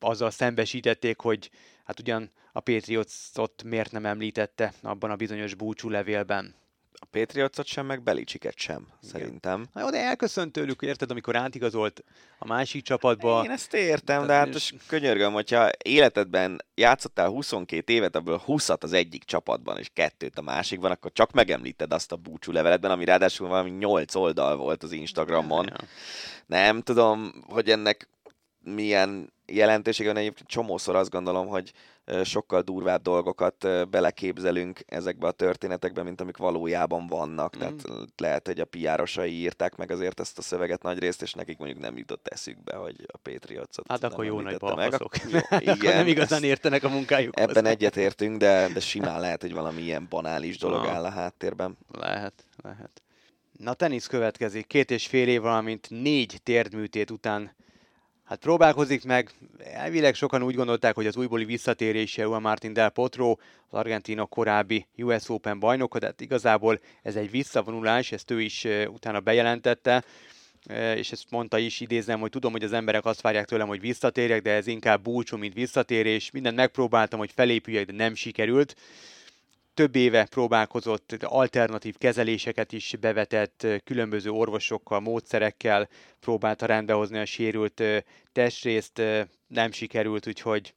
azzal szembesítették, hogy hát ugyan a Patriots-ot miért nem említette abban a bizonyos búcsú levélben. A Patriotsot sem, meg Belicsiket sem, szerintem. Na jó, de elköszönt tőlük, érted, amikor átigazolt a másik csapatba. Én ezt értem, de Tehát hát most könyörgöm, hogyha életedben játszottál 22 évet, abból 20 az egyik csapatban, és kettőt a másikban, akkor csak megemlíted azt a búcsú leveletben, ami ráadásul valami 8 oldal volt az Instagramon. Ja. Nem tudom, hogy ennek milyen jelentősége van. Egyébként csomószor azt gondolom, hogy sokkal durvább dolgokat beleképzelünk ezekbe a történetekbe, mint amik valójában vannak. Mm. Tehát lehet, hogy a piárosai írták meg azért ezt a szöveget nagy részt, és nekik mondjuk nem jutott eszükbe, hogy a Patriots-ot Hát akkor jó nagy balfaszok. Igen, nem igazán értenek a munkájukhoz. Ebben egyetértünk, de, de simán lehet, hogy valami ilyen banális dolog Aha. áll a háttérben. Lehet, lehet. Na, tenisz következik. Két és fél év, valamint négy térdműtét után hát próbálkozik meg. Elvileg sokan úgy gondolták, hogy az újbóli visszatérése Juan Martin Del Potro, az argentinok korábbi US Open bajnoka, de hát igazából ez egy visszavonulás, ezt ő is utána bejelentette, és ezt mondta is, idézem, hogy tudom, hogy az emberek azt várják tőlem, hogy visszatérjek, de ez inkább búcsú, mint visszatérés. Mindent megpróbáltam, hogy felépüljek, de nem sikerült több éve próbálkozott alternatív kezeléseket is bevetett, különböző orvosokkal, módszerekkel próbálta rendbehozni a sérült testrészt, nem sikerült, úgyhogy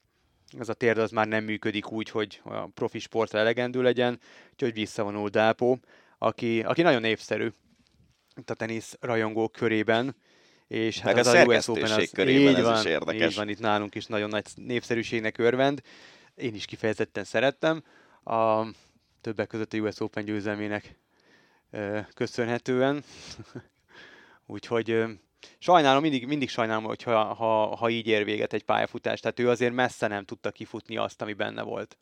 ez a térd az már nem működik úgy, hogy a profi sportra elegendő legyen, úgyhogy visszavonul Dápó, aki, aki nagyon népszerű a tenisz rajongók körében, és hát Meg ez a, a US Open az, körében így van, is érdekes. Így van, itt nálunk is nagyon nagy népszerűségnek örvend. Én is kifejezetten szerettem. A többek között a US Open győzelmének köszönhetően. Úgyhogy sajnálom, mindig, mindig sajnálom, hogyha ha, ha így ér véget egy pályafutás. Tehát ő azért messze nem tudta kifutni azt, ami benne volt.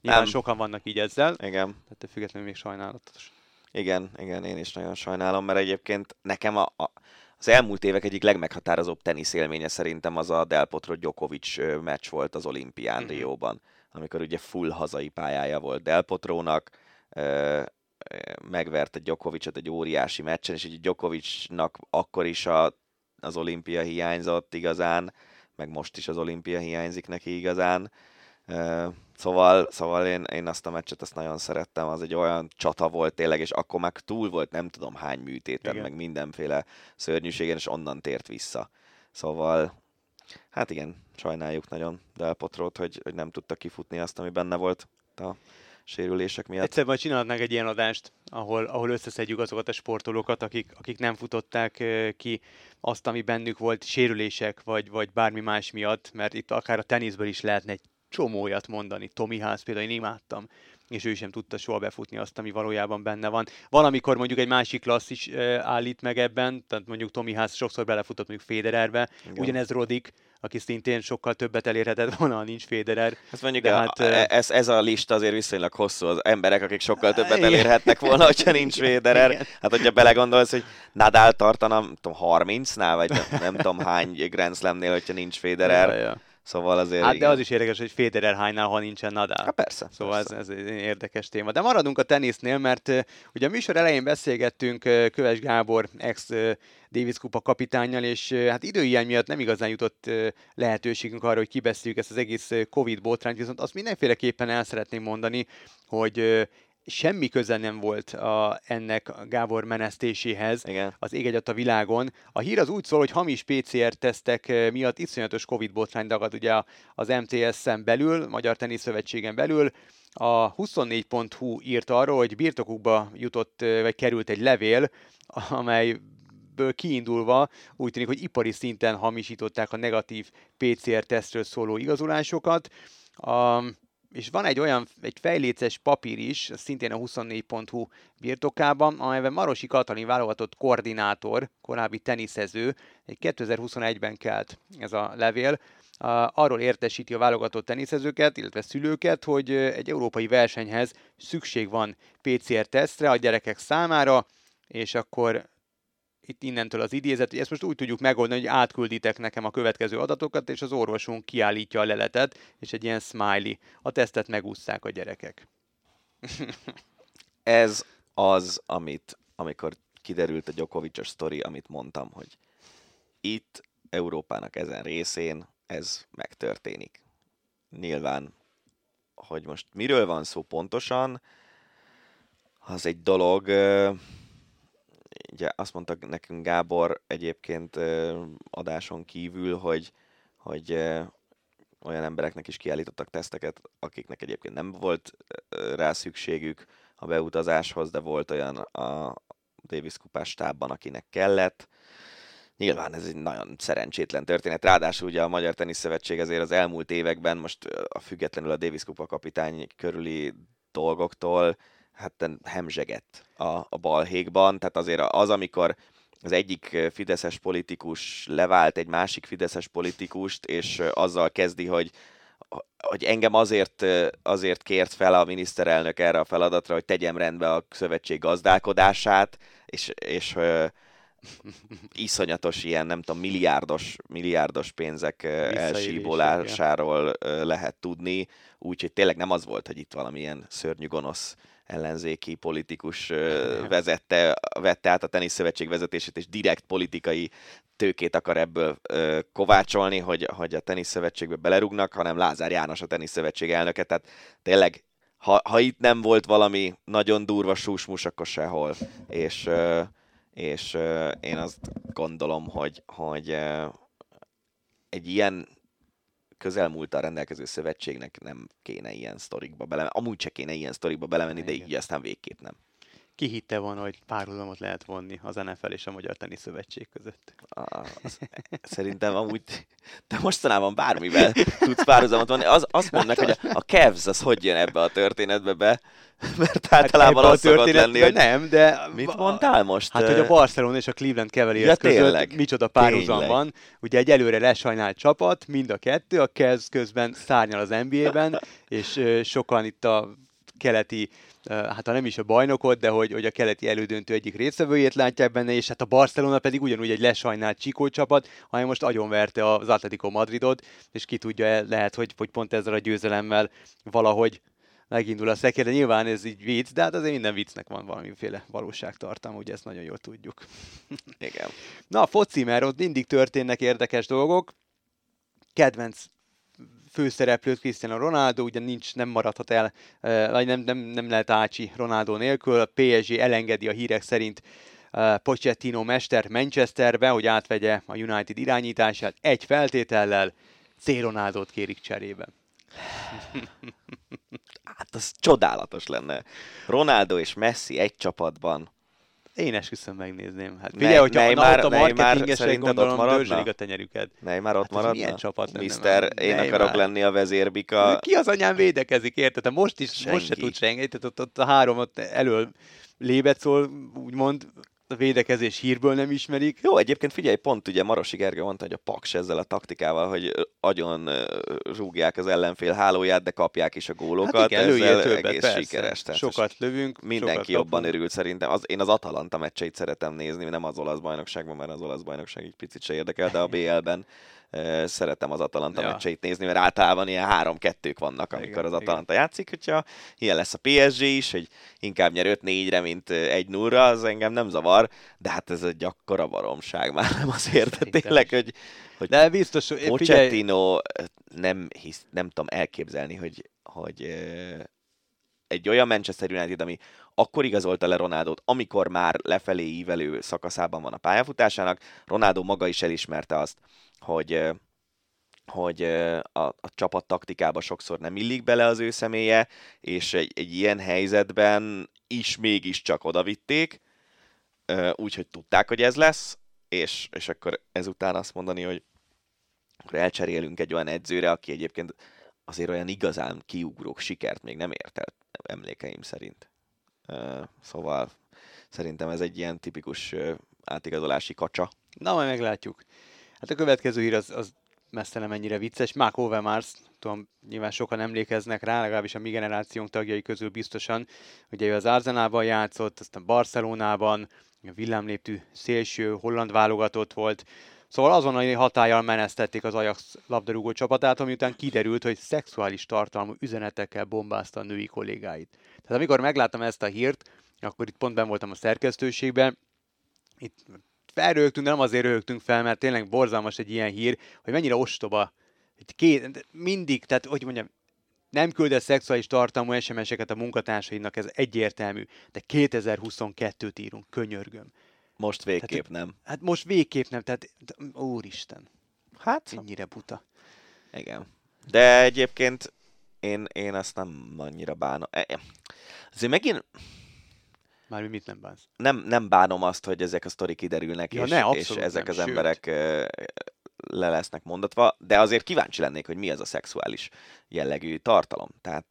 Nyilván nem. sokan vannak így ezzel. Igen. Tehát függetlenül még sajnálatos. Igen, igen, én is nagyon sajnálom, mert egyébként nekem a, a, az elmúlt évek egyik legmeghatározóbb teniszélménye szerintem az a Del Potro Djokovic meccs volt az olimpián mm-hmm. Rióban, amikor ugye full hazai pályája volt Del Potrónak, megverte Djokovicot egy óriási meccsen, és így Djokovicnak akkor is a, az olimpia hiányzott igazán, meg most is az olimpia hiányzik neki igazán. Szóval, szóval én, én azt a meccset azt nagyon szerettem, az egy olyan csata volt tényleg, és akkor meg túl volt nem tudom hány műtéten, igen. meg mindenféle szörnyűségen, és onnan tért vissza. Szóval, hát igen, sajnáljuk nagyon Del Potrót, hogy, hogy nem tudta kifutni azt, ami benne volt a sérülések miatt. Egyszer majd csinálhatnánk egy ilyen adást, ahol, ahol összeszedjük azokat a sportolókat, akik, akik nem futották ki azt, ami bennük volt, sérülések, vagy, vagy bármi más miatt, mert itt akár a teniszből is lehetne egy csomó olyat mondani. Tomi Ház például én imádtam, és ő sem tudta soha befutni azt, ami valójában benne van. Valamikor mondjuk egy másik klassz is állít meg ebben, tehát mondjuk Tomi Ház sokszor belefutott mondjuk Federerbe, Igen. ugyanez Rodik, aki szintén sokkal többet elérhetett volna, ha nincs Federer. Ez mondjuk de a, hát, ez, ez a lista azért viszonylag hosszú, az emberek, akik sokkal többet elérhetnek volna, hogyha nincs Federer. Igen. Hát, hogyha belegondolsz, hogy Nadal tartana, nem tudom, 30-nál, vagy nem, nem tudom hány Grand Slamnél, hogyha nincs Federer. Ja, ja. Szóval azért... Hát, de az is érdekes, hogy Federer hánynál, ha nincsen Nadal. Hát persze. Szóval persze. Ez, ez egy érdekes téma. De maradunk a tenisznél, mert ugye a műsor elején beszélgettünk Köves Gábor ex Davis Kupa kapitányjal, és hát időhiány miatt nem igazán jutott lehetőségünk arra, hogy kibeszéljük ezt az egész Covid botrányt, viszont azt mindenféleképpen el szeretném mondani, hogy semmi köze nem volt a, ennek a Gábor menesztéséhez Igen. az ég a világon. A hír az úgy szól, hogy hamis PCR-tesztek eh, miatt iszonyatos Covid botrány dagad ugye az MTS-en belül, Magyar Tenisz Szövetségen belül. A 24.hu írt arról, hogy birtokukba jutott, eh, vagy került egy levél, amely kiindulva úgy tűnik, hogy ipari szinten hamisították a negatív PCR-tesztről szóló igazolásokat. A, és van egy olyan, egy fejléces papír is, szintén a 24.hu birtokában, amelyben Marosi Katalin válogatott koordinátor, korábbi teniszező, egy 2021-ben kelt ez a levél, arról értesíti a válogatott teniszezőket, illetve szülőket, hogy egy európai versenyhez szükség van PCR-tesztre a gyerekek számára, és akkor itt innentől az idézet, hogy ezt most úgy tudjuk megoldani, hogy átkülditek nekem a következő adatokat, és az orvosunk kiállítja a leletet, és egy ilyen smiley. A tesztet megúszszák a gyerekek. Ez az, amit, amikor kiderült a Djokovicos sztori, amit mondtam, hogy itt Európának ezen részén ez megtörténik. Nyilván, hogy most miről van szó pontosan, az egy dolog, ugye azt mondta nekünk Gábor egyébként adáson kívül, hogy, hogy olyan embereknek is kiállítottak teszteket, akiknek egyébként nem volt rá szükségük a beutazáshoz, de volt olyan a Davis kupás stábban, akinek kellett. Nyilván ez egy nagyon szerencsétlen történet. Ráadásul ugye a Magyar Tenisz Szövetség azért az elmúlt években, most a függetlenül a Davis kupa kapitány körüli dolgoktól, hát hemzsegett a, a balhékban, tehát azért az, amikor az egyik fideszes politikus levált egy másik fideszes politikust, és azzal kezdi, hogy hogy engem azért, azért kért fel a miniszterelnök erre a feladatra, hogy tegyem rendbe a szövetség gazdálkodását, és, és iszonyatos ilyen, nem tudom, milliárdos, milliárdos pénzek elsíbolásáról lehet tudni, úgyhogy tényleg nem az volt, hogy itt valamilyen szörnyű gonosz ellenzéki politikus vezette, vette át a teniszszövetség vezetését, és direkt politikai tőkét akar ebből kovácsolni, hogy, hogy a teniszszövetségbe belerúgnak, hanem Lázár János a teniszszövetség elnöke, tehát tényleg ha, ha itt nem volt valami nagyon durva súsmus, akkor sehol. És, ö, és ö, én azt gondolom, hogy, hogy ö, egy ilyen közelmúltal rendelkező szövetségnek nem kéne ilyen sztorikba belemenni. Amúgy se kéne ilyen sztorikba belemenni, de így aztán végképp nem. Ki hitte volna, hogy párhuzamot lehet vonni az NFL és a Magyar Tenisz Szövetség között? A- Az, szerintem amúgy, de mostanában bármivel tudsz párhuzamot vonni. Az, azt mondd meg, hogy a, a Cavs az hogy jön ebbe a történetbe be, mert általában Hát ebbe a az szokott lenni, hogy nem, de... mit mondtál most? Hát, hogy a Barcelona és a Cleveland Cavaliers Ja, között tényleg. micsoda párhuzam Tényleg. van. Ugye egy előre lesajnált csapat, mind a kettő, a Cavs közben szárnyal az NBA-ben, és sokan itt a keleti hát ha nem is a bajnokot, de hogy, hogy a keleti elődöntő egyik részvevőjét látják benne, és hát a Barcelona pedig ugyanúgy egy lesajnált Csikó csapat, amely most agyonverte az Atletico Madridot, és ki tudja, lehet, hogy, hogy pont ezzel a győzelemmel valahogy megindul a szekér, de nyilván ez így vicc, de hát azért minden viccnek van valamiféle valóságtartalma, ugye ezt nagyon jól tudjuk. Igen. Na, a foci, mert ott mindig történnek érdekes dolgok. Kedvenc főszereplőt Cristiano Ronaldo, ugye nincs, nem maradhat el, vagy nem, nem, nem lehet Ácsi Ronaldo nélkül. A PSG elengedi a hírek szerint Pochettino mester Manchesterbe, hogy átvegye a United irányítását egy feltétellel, C. Ronaldot kérik cserébe. Hát az csodálatos lenne. Ronaldo és Messi egy csapatban. Én esküszöm megnézném. Hát Ne- figyelj, hogyha Neymar- na, ott a marketingesek ott gondolom maradna? dörzsölik a tenyerüket. Neymar ott Hát maradna? milyen csapat lenne Mister, már? én Neymar. akarok lenni a vezérbika. Ki az anyám védekezik, érted? Most is, most se Senki. tud senki. Tehát ott, ott a három ott elől lébet szól, úgymond a védekezés hírből nem ismerik. Jó, egyébként figyelj, pont ugye Marosi Gergő mondta, hogy a Paks ezzel a taktikával, hogy agyon rúgják az ellenfél hálóját, de kapják is a gólokat. Hát igen, ezzel többet, egész persze. sikeres. Tehát sokat lövünk, Mindenki sokat jobban kapunk. örült szerintem. Az, én az Atalanta meccseit szeretem nézni, nem az olasz bajnokságban, mert az olasz bajnokság egy picit se érdekel, de a BL-ben szeretem az Atalanta Ja. meccseit nézni, mert általában ilyen három-kettők vannak, amikor Igen, az igen. Atalanta játszik. Hogyha ilyen lesz a PSG is, hogy inkább nyer 5-4-re, mint eh, 1-0-ra, az engem nem zavar, de hát ez egy akkora baromság már nem azért, de tényleg, is. hogy, hogy De biztos, figyelj, Pochettino eh, nem, hisz, nem tudom elképzelni, hogy, hogy egy olyan Manchester United, ami akkor igazolta le Ronaldot, amikor már lefelé ívelő szakaszában van a pályafutásának, Ronaldo maga is elismerte azt, hogy hogy a, a csapat taktikába sokszor nem illik bele az ő személye, és egy, egy ilyen helyzetben is mégiscsak odavitték, úgyhogy tudták, hogy ez lesz, és, és akkor ezután azt mondani, hogy akkor elcserélünk egy olyan edzőre, aki egyébként azért olyan igazán kiugró sikert még nem ért el emlékeim szerint. Szóval szerintem ez egy ilyen tipikus átigazolási kacsa. Na, majd meglátjuk. Hát a következő hír az, az messze nem ennyire vicces. Mark Overmars, tudom, nyilván sokan emlékeznek rá, legalábbis a mi generációnk tagjai közül biztosan. Ugye ő az Arzenálban játszott, aztán Barcelonában, a villámléptű szélső holland válogatott volt. Szóval azonnali hatállyal menesztették az Ajax labdarúgó csapatát, ami után kiderült, hogy szexuális tartalmú üzenetekkel bombázta a női kollégáit. Tehát amikor megláttam ezt a hírt, akkor itt pont ben voltam a szerkesztőségben, itt felrögtünk, de nem azért rögtünk fel, mert tényleg borzalmas egy ilyen hír, hogy mennyire ostoba. Két, mindig, tehát hogy mondjam, nem küldesz szexuális tartalmú SMS-eket a munkatársaidnak, ez egyértelmű, de 2022-t írunk, könyörgöm. Most végképp nem. Hát most végképp nem, tehát úristen, Hát, ennyire buta. igen. De egyébként én, én azt nem annyira bánom. E- e- Azért megint Már mit nem bánsz? nem, nem bánom azt, hogy ezek a sztorik kiderülnek, Ja, és, ne, és ezek nem, az sőt. emberek le lesznek mondatva, de azért kíváncsi lennék, hogy mi az a szexuális jellegű tartalom. Tehát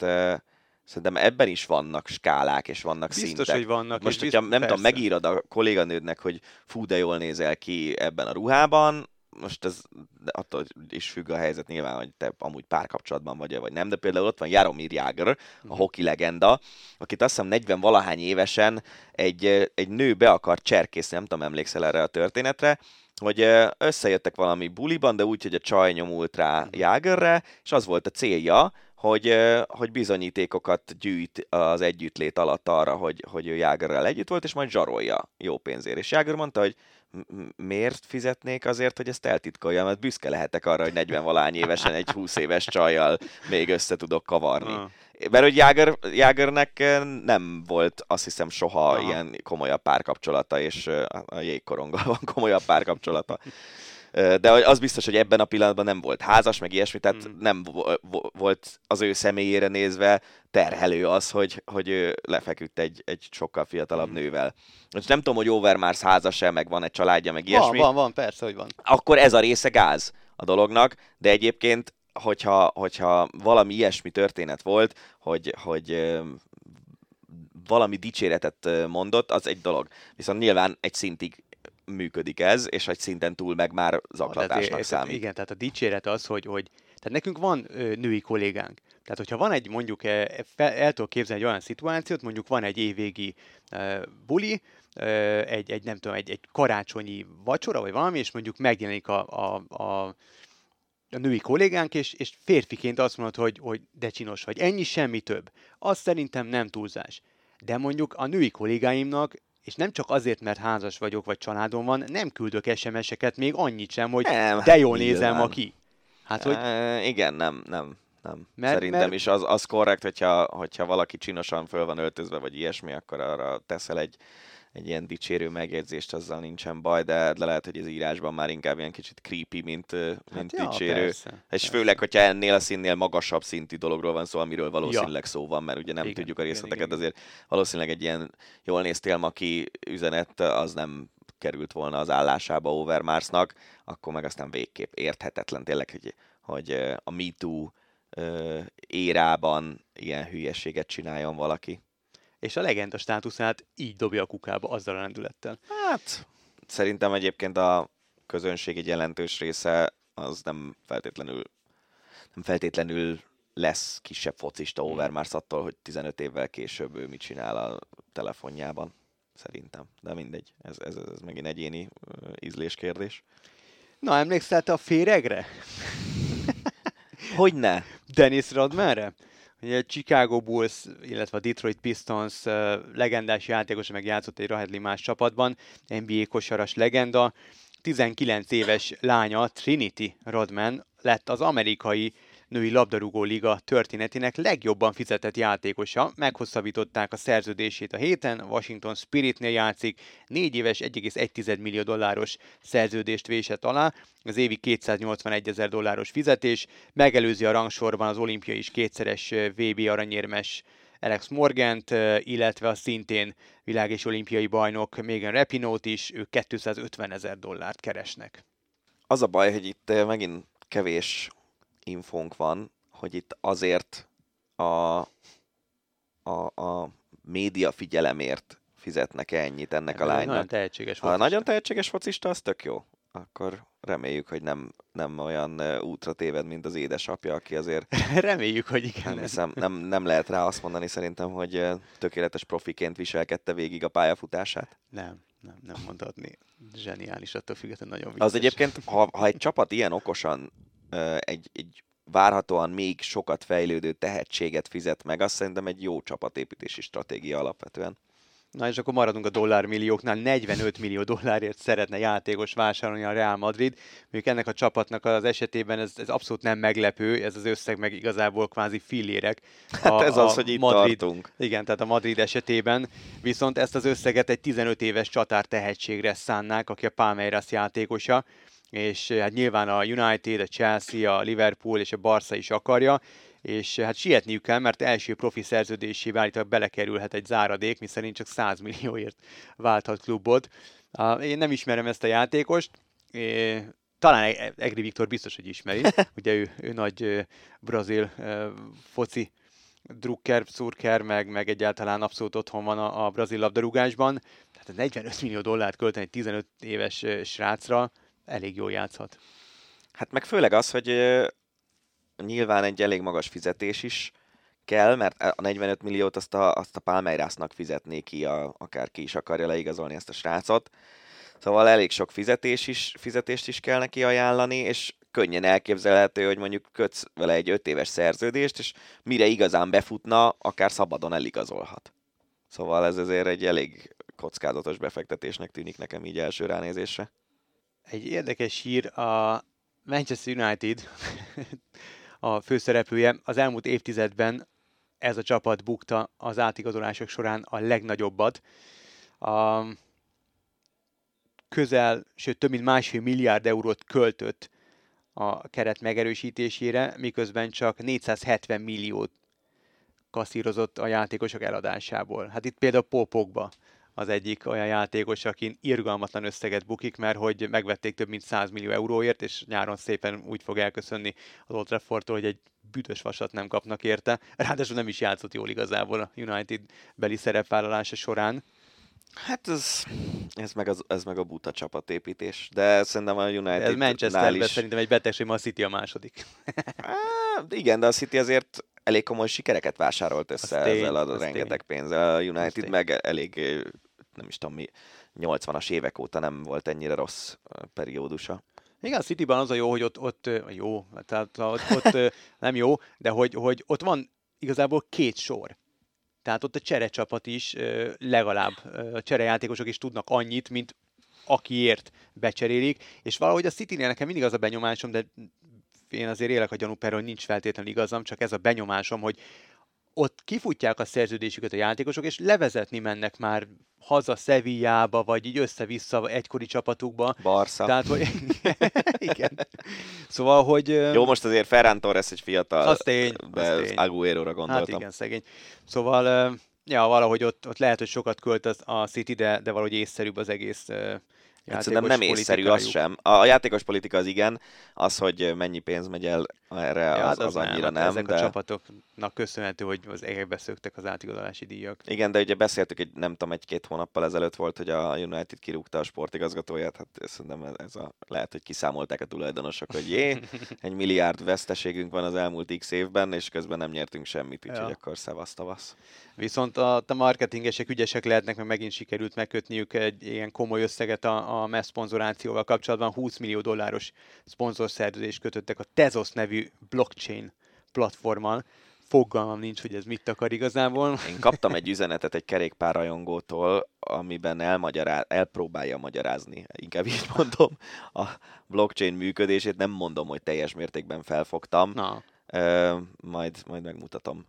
szerintem ebben is vannak skálák, és vannak Biztos, szintek. hogy vannak. Most, hogyha bizt- nem tudom, persze. megírod a kolléganődnek, hogy fú, de jól nézel ki ebben a ruhában, most ez attól is függ a helyzet nyilván, hogy te amúgy párkapcsolatban vagy vagy nem, de például ott van Jaromir Jágr, a Mhm. hoki legenda, akit azt hiszem 40 valahány évesen egy, egy nő be akart cserkészni, nem tudom, emlékszel erre a történetre, hogy összejöttek valami buliban, de úgy, hogy a csaj nyomult rá Mhm. Jágörre, és az volt a célja, hogy, hogy bizonyítékokat gyűjt az együttlét alatt arra, hogy, hogy ő Jágörrel együtt volt, és majd zsarolja jó pénzért. És Jágör mondta, hogy miért fizetnék azért, hogy ezt eltitkoljam, mert büszke lehetek arra, hogy 40 valány évesen egy 20 éves csajjal még össze tudok kavarni. Ah. Mert hogy Jáger, Jágernek nem volt azt hiszem soha Aha. ilyen komolyabb párkapcsolata, és a jégkoronggal van komolyabb párkapcsolata. De az biztos, hogy ebben a pillanatban nem volt házas, meg ilyesmi, tehát mm. nem volt az ő személyére nézve terhelő az, hogy, hogy ő lefeküdt egy, egy sokkal fiatalabb mm. nővel. Most nem tudom, hogy Overmars házas-e, meg van egy családja, meg ilyesmi. Van, van, van, persze, hogy van. Akkor ez a része gáz a dolognak, de egyébként hogyha, hogyha valami ilyesmi történet volt, hogy, hogy valami dicséretet mondott, az egy dolog. Viszont nyilván egy szintig működik ez, és egy szinten túl meg már zaklatásnak számít. Igen, tehát a dicséret az, hogy, hogy tehát nekünk van ö, női kollégánk. Tehát, hogyha van egy, mondjuk, el, el tudok képzelni egy olyan szituációt, mondjuk van egy évvégi ö, buli, ö, egy, egy, nem tudom, egy, egy karácsonyi vacsora, vagy valami, és mondjuk megjelenik a, a, a a női kollégánk, és, és férfiként azt mondod, hogy, hogy de csinos vagy. Ennyi, semmi több. Az szerintem nem túlzás. De mondjuk a női kollégáimnak és nem csak azért, mert házas vagyok, vagy családom van, nem küldök SMS-eket még annyit sem, hogy nem, de jól nézem ma ki. Hát, hogy... E, igen, nem, nem, nem. Mert, Szerintem mert... is az, az korrekt, hogyha, hogyha valaki csinosan föl van öltözve, vagy ilyesmi, akkor arra teszel egy, egy ilyen dicsérő megjegyzést, azzal nincsen baj, de, de lehet, hogy az írásban már inkább ilyen kicsit creepy, mint, hát mint ja, dicsérő. Persze, és persze. főleg, hogyha ennél a színnél magasabb szintű dologról van szó, amiről valószínűleg ja. szó van, mert ugye nem igen, tudjuk a részleteket, igen, igen. azért valószínűleg egy ilyen jól néztél ma ki üzenet, az nem került volna az állásába Overmarsnak, akkor meg aztán végképp érthetetlen tényleg, hogy, hogy a MeToo érában ilyen hülyeséget csináljon valaki és a legenda státuszát így dobja a kukába azzal a lendülettel. Hát, szerintem egyébként a közönség egy jelentős része az nem feltétlenül nem feltétlenül lesz kisebb focista hmm. Overmars attól, hogy 15 évvel később ő mit csinál a telefonjában. Szerintem. De mindegy. Ez, ez, ez megint egyéni ízléskérdés. Na, emlékszel te a féregre? hogy ne? Dennis Rodmanre? Ugye Chicago Bulls, illetve a Detroit Pistons legendás játékosa meg játszott egy Rahedli más csapatban, NBA kosaras legenda. 19 éves lánya Trinity Rodman lett az amerikai női labdarúgó liga történetének legjobban fizetett játékosa. Meghosszabbították a szerződését a héten, Washington Spiritnél játszik, 4 éves 1,1 millió dolláros szerződést vésett alá, az évi 281 ezer dolláros fizetés, megelőzi a rangsorban az olimpiai is kétszeres VB aranyérmes Alex Morgant, illetve a szintén világ és olimpiai bajnok Megan Rapinoe is, ők 250 ezer dollárt keresnek. Az a baj, hogy itt megint kevés infónk van, hogy itt azért a, a, a média figyelemért fizetnek ennyit ennek a lánynak. Nagyon tehetséges focista. Ha nagyon tehetséges focista, az tök jó. Akkor reméljük, hogy nem, nem olyan útra téved, mint az édesapja, aki azért... reméljük, hogy igen. Nem, hiszem, nem, nem lehet rá azt mondani szerintem, hogy tökéletes profiként viselkedte végig a pályafutását. Nem, nem, nem mondhatni. Zseniális, attól függetlenül nagyon vicces. Az egyébként, ha, ha egy csapat ilyen okosan egy, egy várhatóan még sokat fejlődő tehetséget fizet meg, azt szerintem egy jó csapatépítési stratégia alapvetően. Na és akkor maradunk a dollármillióknál, 45 millió dollárért szeretne játékos vásárolni a Real Madrid. Mondjuk ennek a csapatnak az esetében ez, ez abszolút nem meglepő, ez az összeg meg igazából kvázi fillérek. Hát a, hát ez az, hogy itt Madrid, tartunk. Igen, tehát a Madrid esetében. Viszont ezt az összeget egy 15 éves csatár tehetségre szánnák, aki a Palmeiras játékosa és hát nyilván a United, a Chelsea, a Liverpool és a Barca is akarja, és hát sietniük kell, mert első profi szerződésével állítólag belekerülhet egy záradék, miszerint csak 100 millióért válthat klubot. Én nem ismerem ezt a játékost, talán e- Egri Viktor biztos, hogy ismeri, ugye ő, ő nagy brazil foci drukker, szurker, meg, meg egyáltalán abszolút otthon van a, a brazil labdarúgásban. Tehát 45 millió dollárt költeni egy 15 éves srácra, elég jól játszhat. Hát meg főleg az, hogy nyilván egy elég magas fizetés is kell, mert a 45 milliót azt a, azt a Palmeirasnak fizetné ki, a, akár ki is akarja leigazolni ezt a srácot. Szóval elég sok fizetés is, fizetést is kell neki ajánlani, és könnyen elképzelhető, hogy mondjuk kötsz vele egy 5 éves szerződést, és mire igazán befutna, akár szabadon eligazolhat. Szóval ez azért egy elég kockázatos befektetésnek tűnik nekem így első ránézésre. Egy érdekes hír, a Manchester United a főszereplője az elmúlt évtizedben ez a csapat bukta az átigazolások során a legnagyobbat. A közel, sőt több mint másfél milliárd eurót költött a keret megerősítésére, miközben csak 470 milliót kasszírozott a játékosok eladásából. Hát itt például Popokba az egyik olyan játékos, akin irgalmatlan összeget bukik, mert hogy megvették több mint 100 millió euróért, és nyáron szépen úgy fog elköszönni az Old Traffordtól, hogy egy büdös vasat nem kapnak érte. Ráadásul nem is játszott jól igazából a United beli szerepvállalása során. Hát ez, ez, meg, az, ez meg a buta csapatépítés, de szerintem a United Ez Manchesterben is... szerintem egy betegség, ma a City a második. Á, igen, de a City azért elég komoly sikereket vásárolt össze az ezzel a rengeteg tény. pénzzel. A United meg elég, nem is tudom mi, 80-as évek óta nem volt ennyire rossz periódusa. Igen, a Cityban az a jó, hogy ott, ott jó, tehát ott, ott nem jó, de hogy, hogy ott van igazából két sor. Tehát ott a cserecsapat is legalább, a cserejátékosok is tudnak annyit, mint akiért becserélik, és valahogy a City-nél nekem mindig az a benyomásom, de én azért élek a gyanúperről, nincs feltétlenül igazam, csak ez a benyomásom, hogy ott kifutják a szerződésüket a játékosok, és levezetni mennek már haza Sevillába, vagy így össze-vissza egykori csapatukba. Barca. Tehát, hogy... igen. Szóval, hogy... Jó, most azért Ferran Torres egy fiatal, az tény, de az tény. Aguero-ra gondoltam. Hát igen, szegény. Szóval, ja, valahogy ott, ott lehet, hogy sokat költ a City, de, de valahogy észszerűbb az egész Hát szerintem nem észszerű az sem. A játékos politika az igen, az, hogy mennyi pénz megy el erre, ja, az, az, az annyira nem. nem ezek de... a csapatoknak köszönhető, hogy az égbe szöktek az átigazolási díjak. Igen, de ugye beszéltük, egy, nem tudom, egy-két hónappal ezelőtt volt, hogy a United kirúgta a sportigazgatóját, hát szerintem ez a, lehet, hogy kiszámolták a tulajdonosok, hogy jé, egy milliárd veszteségünk van az elmúlt x évben, és közben nem nyertünk semmit, úgyhogy ja. akkor szevasz tavasz. Viszont a, a marketingesek ügyesek lehetnek, mert megint sikerült megkötniük egy ilyen komoly összeget a, a MESZ szponzorációval kapcsolatban. 20 millió dolláros szponzorszerződést kötöttek a Tezos nevű blockchain platformmal. Fogalmam nincs, hogy ez mit akar igazából. Én kaptam egy üzenetet egy kerékpárrajongótól, amiben elmagyaráz, elpróbálja magyarázni, inkább így mondom, a blockchain működését. Nem mondom, hogy teljes mértékben felfogtam. Na. Uh, majd, majd megmutatom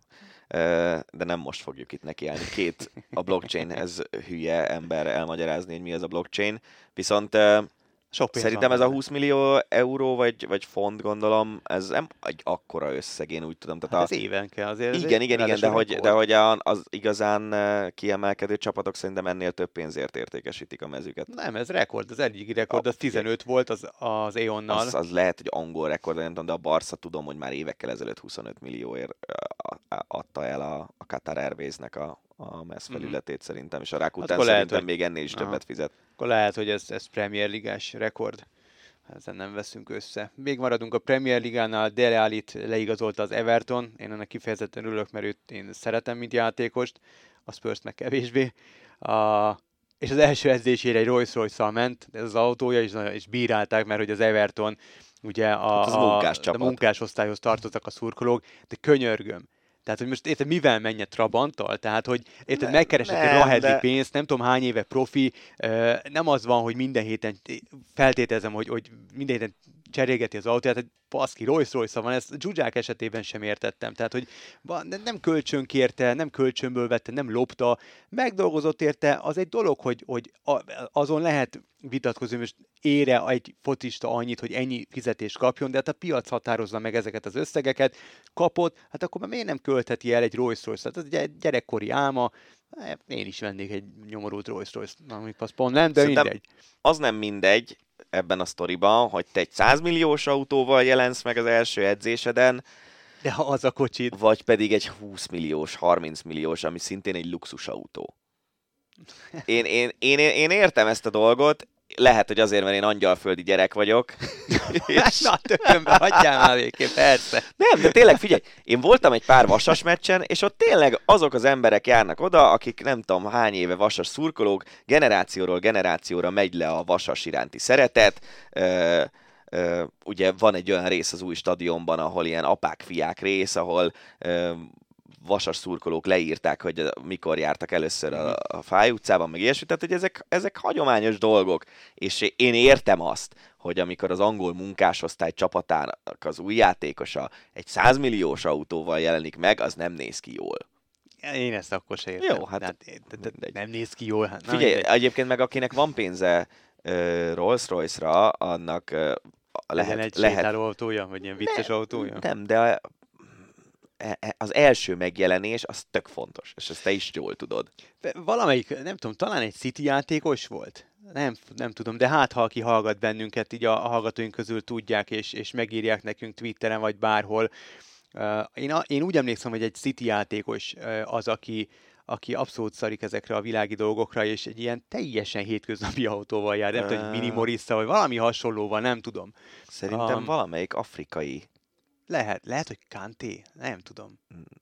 de nem most fogjuk itt nekiállni. Két a blockchain, ez hülye ember elmagyarázni, hogy mi ez a blockchain. Viszont sok Szerintem ez a 20 millió euró vagy, vagy font, gondolom, ez nem egy akkora összeg, én úgy tudom. Tehát hát a... ez évenke azért. Igen, igen, igen, de hogy, de hogy az igazán kiemelkedő csapatok szerintem ennél több pénzért értékesítik a mezüket. Nem, ez rekord, az egyik rekord, az 15 volt az, az Eonnal. Az, az lehet, hogy angol rekord, nem tudom, de a Barca tudom, hogy már évekkel ezelőtt 25 millióért adta el a, a Qatar Airways-nek a, a MESZ mhm. felületét mm. szerintem, és a rák után szerintem lehet, még ennél is Aha. többet fizet. Akkor lehet, hogy ez, ez Premier Ligás rekord. Ezen nem veszünk össze. Még maradunk a Premier Ligánál, Dele Allit leigazolta az Everton. Én ennek kifejezetten örülök, mert őt én szeretem, mint játékost. A spurs meg kevésbé. A, és az első edzésére egy Rolls royce ment, ez az autója, és, és bírálták, mert hogy az Everton ugye a, hát az munkás, a, a munkás osztályhoz tartoztak a szurkolók, de könyörgöm tehát, hogy most érted, mivel menje Trabanttal? Tehát, hogy érted, ne, megkeresek egy rahedli de... pénzt, nem tudom hány éve profi, nem az van, hogy minden héten feltételezem, hogy, hogy minden héten cserégeti az autóját, hogy baszki, Rolls royce van, ezt Zsuzsák esetében sem értettem. Tehát, hogy nem kölcsön kérte, nem kölcsönből vette, nem lopta, megdolgozott érte, az egy dolog, hogy, hogy azon lehet vitatkozni, most ére egy fotista annyit, hogy ennyi fizetést kapjon, de hát a piac határozza meg ezeket az összegeket, kapott, hát akkor már miért nem költheti el egy Rolls Royce? Tehát ez egy gyerekkori álma, hát én is vennék egy nyomorult Rolls Royce, amik az pont nem, de Szerintem mindegy. Az nem mindegy, ebben a sztoriban, hogy te egy 100 milliós autóval jelensz meg az első edzéseden, de ha az a kocsid. Vagy pedig egy 20 milliós, 30 milliós, ami szintén egy luxusautó. Én, én, én, én értem ezt a dolgot, lehet, hogy azért, mert én angyalföldi gyerek vagyok. és... Na, tökönbe hagyjál már végén, persze. Nem, de tényleg figyelj, én voltam egy pár vasas meccsen, és ott tényleg azok az emberek járnak oda, akik nem tudom hány éve vasas szurkolók, generációról generációra megy le a vasas iránti szeretet, ö, ö, ugye van egy olyan rész az új stadionban, ahol ilyen apák-fiák rész, ahol ö, vasas szurkolók leírták, hogy mikor jártak először a, a Fáj utcában, meg ilyesmi, tehát hogy ezek, ezek hagyományos dolgok, és én értem azt, hogy amikor az angol munkásosztály csapatának az új játékosa egy 100 milliós autóval jelenik meg, az nem néz ki jól. Én ezt akkor se értem. Jó, hát De de- de- mindegy. nem néz ki jól. Hát, Figyelj, mindegy. egyébként meg akinek van pénze uh, Rolls-Royce-ra, annak uh, lehet, egy lehet sétáló autója, vagy ilyen vicces autója. Nem, de az első megjelenés az tök fontos, és ezt te is jól tudod. De Valamelyik, nem tudom, talán egy City játékos volt? Nem, nem tudom, de hát ha aki hallgat bennünket, így a, a hallgatóink közül tudják, és, és megírják nekünk Twitteren, vagy bárhol. Uh, én, a, én úgy emlékszem, hogy egy City játékos uh, az, aki, aki abszolút szarik ezekre a világi dolgokra, és egy ilyen teljesen hétköznapi autóval jár, nem tudom, hogy Mini Morissa, vagy valami hasonlóval, nem tudom. Szerintem Um, valamelyik afrikai, Lehet, lehet, hogy Kanté, nem tudom.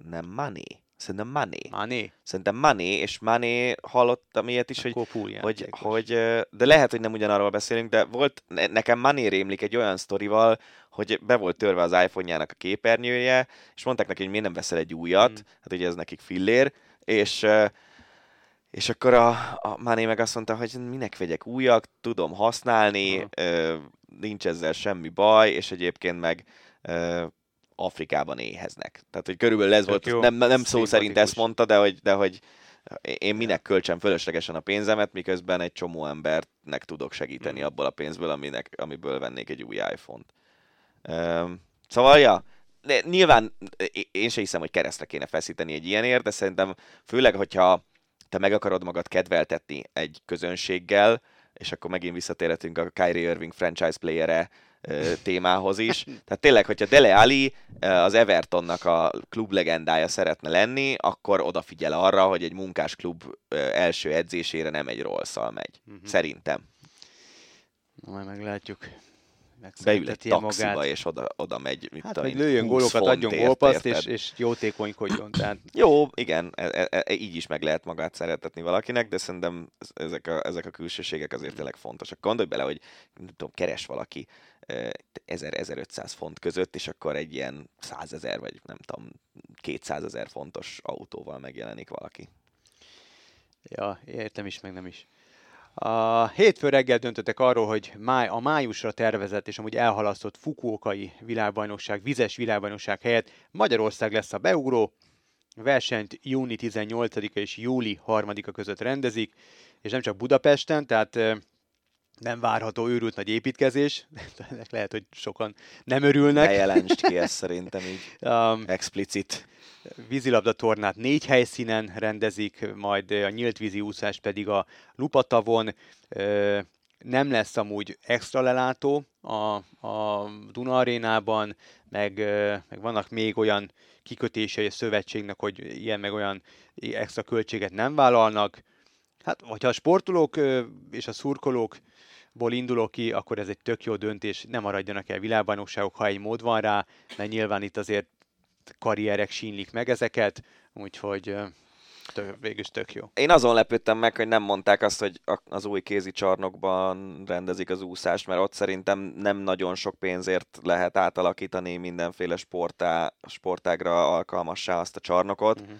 nem Mané. Szerintem Mané. Mané, Szerintem Mané, és Mané hallottam ilyet is, hogy akkor hogy, hogy, de lehet, hogy nem ugyanarról beszélünk, de volt, ne- nekem Mané rémlik egy olyan sztorival, hogy be volt törve az iPhone-jának a képernyője, és mondták neki, hogy miért nem veszel egy újat, Mm. hát ugye ez nekik fillér, és és akkor a, a Mané meg azt mondta, hogy minek vegyek újak, tudom használni, Aha. ö, nincs ezzel semmi baj, és egyébként meg ö, Afrikában éheznek. Tehát, hogy körülbelül ez volt, jó. nem, nem szó szerint ezt mondta, de hogy, de hogy én minek költsem fölöslegesen a pénzemet, miközben egy csomó embernek tudok segíteni Mhm. abból a pénzből, aminek, amiből vennék egy új iPhone-t. Üm, szóval, ja, de nyilván én sem hiszem, hogy keresztre kéne feszíteni egy ilyenért, de szerintem főleg, hogyha te meg akarod magad kedveltetni egy közönséggel, és akkor megint visszatérhetünk a Kyrie Irving franchise playere témához is. Tehát tényleg, hogyha Dele Ali az Evertonnak a klub legendája szeretne lenni, akkor odafigyel arra, hogy egy munkásklub ö, első edzésére nem egy rolls megy. Mhm. Szerintem. Na, majd meglátjuk. Beül egy taxiba, és oda, oda megy. Mit Hát, hogy lőjön 20 gólokat, adjon gólpaszt, és, és jótékonykodjon. Tehát Jó, igen, e, e, e, így is meg lehet magát szeretetni valakinek, de szerintem ez- ezek a, ezek a külsőségek azért tényleg fontosak. Gondolj bele, hogy nem tudom, keres valaki 1000-1500 font között, és akkor egy ilyen 100 ezer, vagy nem tudom, 200 ezer fontos autóval megjelenik valaki. Ja, értem is, meg nem is. A hétfő reggel döntöttek arról, hogy máj, a májusra tervezett és amúgy elhalasztott Fukuokai világbajnokság, vizes világbajnokság helyett Magyarország lesz a beugró. Versenyt júni 18-a és júli 3-a között rendezik, és nem csak Budapesten, tehát ö, nem várható őrült nagy építkezés. Ennek lehet, hogy sokan nem Ne örülnek. jelentsd ki ezt szerintem így Um, explicit. vízilabda tornát négy helyszínen rendezik, majd a nyílt vízi úszást pedig a Lupatavon. Nem lesz amúgy extra lelátó a, a Duna arénában, meg, meg vannak még olyan kikötései a szövetségnek, hogy ilyen meg olyan extra költséget nem vállalnak. Hát, hogyha a sportolók és a szurkolókból indulok ki, akkor ez egy tök jó döntés, nem maradjanak el világbajnokságok, ha egy mód van rá, mert nyilván itt azért karrierek sínlik meg ezeket, úgyhogy tök, végülis tök jó. Én azon lepődtem meg, hogy nem mondták azt, hogy az új kézi csarnokban rendezik az úszást, mert ott szerintem nem nagyon sok pénzért lehet átalakítani mindenféle sportá, sportágra alkalmassá azt a csarnokot. Mhm.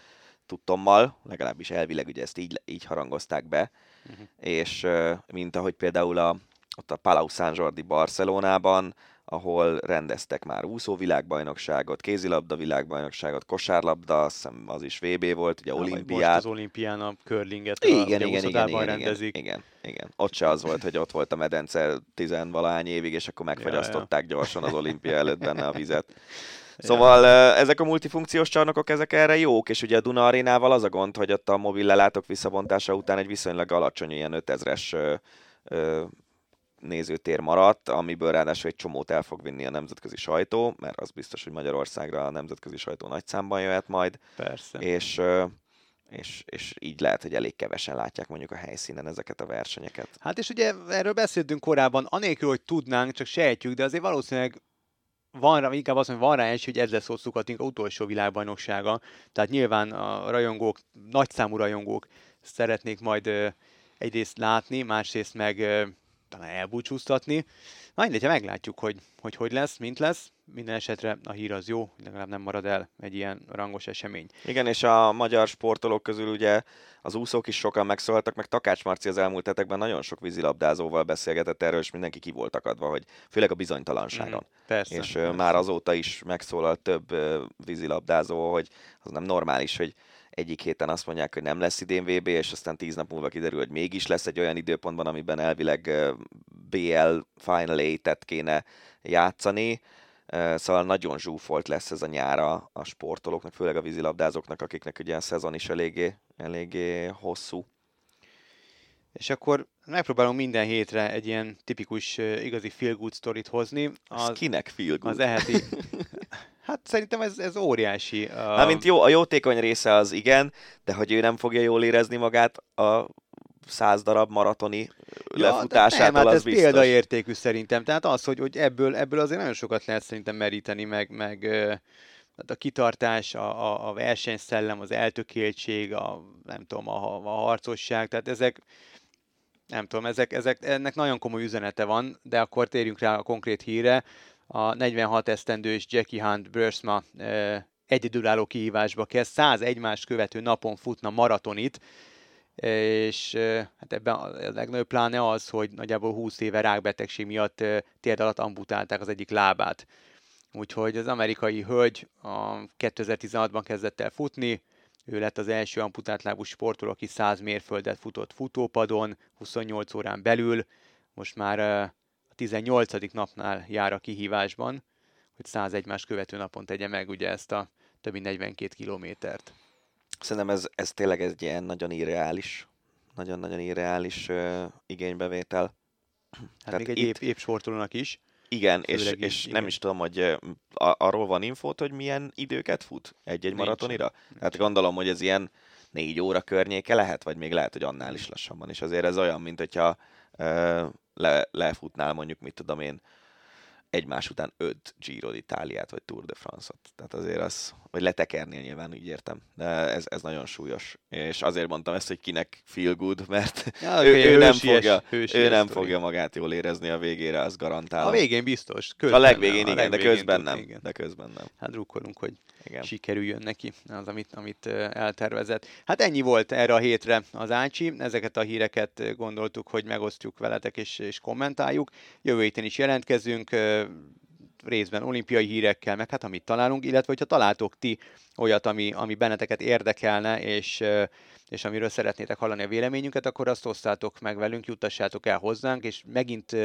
Tudtommal, legalábbis elvileg ugye ezt így, így harangozták be, Mhm. és mint ahogy például a, ott a Palau San Jordi Barcelonában, ahol rendeztek már úszó világbajnokságot, kézilabda világbajnokságot, kosárlabda, azt hiszem az is VB volt, ugye vagy olimpiát. Most az olimpián a curlinget Igen, a, igen, igen, igen, igen, rendezik. igen, igen. Ott se az volt, hogy ott volt a medence tizenvalány évig, és akkor megfagyasztották gyorsan az olimpia előtt benne a vizet. Szóval ja. ezek a multifunkciós csarnokok, ezek erre jók, és ugye a Duna arénával az a gond, hogy ott a mobil lelátók visszabontása után egy viszonylag alacsony, ilyen 5000-es ö, ö, nézőtér maradt, amiből ráadásul egy csomót el fog vinni a nemzetközi sajtó, mert az biztos, hogy Magyarországra a nemzetközi sajtó nagy számban jöhet majd, Persze. és, és, és így lehet, hogy elég kevesen látják mondjuk a helyszínen ezeket a versenyeket. Hát és ugye erről beszéltünk korábban, anélkül, hogy tudnánk, csak sejtjük, de azért valószínűleg van rá, inkább azt mondom, van rá esély, hogy ez lesz ott Szukatinka utolsó világbajnoksága. Tehát nyilván a rajongók, nagyszámú rajongók szeretnék majd egyrészt látni, másrészt meg talán elbúcsúztatni. Na mindegy, meglátjuk, hogy, hogy hogy lesz, mint lesz. Minden esetre a hír az jó, legalább nem marad el egy ilyen rangos esemény. Igen, és a magyar sportolók közül ugye az úszók is sokan megszólaltak, meg Takács Marci az elmúlt hetekben nagyon sok vízilabdázóval beszélgetett erről, és mindenki ki volt akadva, hogy főleg a bizonytalanságon. Mm, persze, és persze. már azóta is megszólalt több vízilabdázó, hogy az nem normális, hogy egyik héten azt mondják, hogy nem lesz idén VB, és aztán tíz nap múlva kiderül, hogy mégis lesz egy olyan időpontban, amiben elvileg BL Final 8-et kéne játszani. Szóval nagyon zsúfolt lesz ez a nyára a sportolóknak, főleg a vízilabdázóknak, akiknek ugye a szezon is eléggé, eléggé hosszú. És akkor megpróbálom minden hétre egy ilyen tipikus igazi feel good sztorit hozni. Az, az kinek feel good? Az eheti. Hát szerintem ez, ez óriási. Uh... Hát, mint jó, a jótékony része az igen, de hogy ő nem fogja jól érezni magát a száz darab maratoni ja, lefutásától, nem, hát az ez biztos. példaértékű szerintem. Tehát az, hogy, hogy ebből, ebből azért nagyon sokat lehet szerintem meríteni, meg, meg a kitartás, a, a, a versenyszellem, az eltökéltség, a, nem tudom, a, a harcosság, tehát ezek, nem tudom, ezek, ezek, ennek nagyon komoly üzenete van, de akkor térjünk rá a konkrét híre. A 46 esztendős Jackie Hunt Brösma e, egyedülálló kihívásba kezd, 100 egymást követő napon futna maratonit, és hát ebben a legnagyobb pláne az, hogy nagyjából 20 éve rákbetegség miatt térd alatt amputálták az egyik lábát. Úgyhogy az amerikai hölgy a 2016-ban kezdett el futni, ő lett az első amputált lábú sportoló, aki 100 mérföldet futott futópadon, 28 órán belül, most már 18. napnál jár a kihívásban, hogy 100 egymás követő napon tegye meg ugye ezt a több mint 42 kilométert. Szerintem ez, ez tényleg egy ilyen nagyon irreális, nagyon-nagyon irreális uh, igénybevétel. Hát Tehát még egy itt... épp, épp is. Igen, és, így, és igen. nem is tudom, hogy a, arról van infót, hogy milyen időket fut egy-egy maratonira? Nincs. Hát gondolom, hogy ez ilyen négy óra környéke lehet, vagy még lehet, hogy annál is lassabban. És azért ez olyan, mint hogyha uh, le, lefutnál mondjuk, mit tudom én, egymás után öt Giro d'Italiát, vagy Tour de France-ot. Tehát azért az, vagy letekernél nyilván, úgy értem. De ez, ez nagyon súlyos. És azért mondtam ezt, hogy kinek feel good, mert ja, ő, ő, nem, fogja, ő nem fogja magát jól érezni a végére, az garantálom. A végén biztos. Közben a legvégén nem, igen, a legvégén de közben nem. Igen. De közben nem. Hát drukkolunk, hogy igen. sikerüljön neki az, amit, amit eltervezett. Hát ennyi volt erre a hétre az Ácsi. Ezeket a híreket gondoltuk, hogy megosztjuk veletek és, és kommentáljuk. Jövő héten is jelentkezünk részben olimpiai hírekkel, meg hát amit találunk, illetve hogyha találtok ti olyat, ami, ami benneteket érdekelne, és és amiről szeretnétek hallani a véleményünket, akkor azt osztátok meg velünk, juttassátok el hozzánk, és megint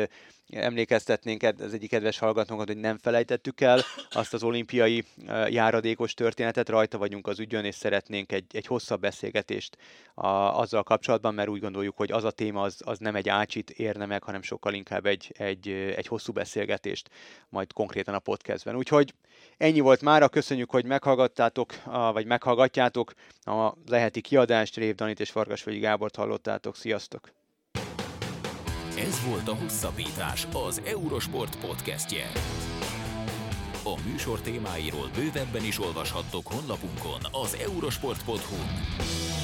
emlékeztetnénk az egyik kedves hallgatónkat, hogy nem felejtettük el azt az olimpiai járadékos történetet, rajta vagyunk az ügyön, és szeretnénk egy, egy hosszabb beszélgetést a, azzal kapcsolatban, mert úgy gondoljuk, hogy az a téma az, az nem egy ácsit érne meg, hanem sokkal inkább egy, egy, egy hosszú beszélgetést, majd konkrétan a podcastben. Úgyhogy ennyi volt mára, köszönjük, hogy meghallgattátok, vagy meghallgatjátok a leheti kiadást, Rév Danit és Farkasvölgyi Gábort hallottátok. Sziasztok! Ez volt a Hosszabbítás, az Eurosport podcastje. A műsor témáiról bővebben is olvashattok honlapunkon az eurosport.hu.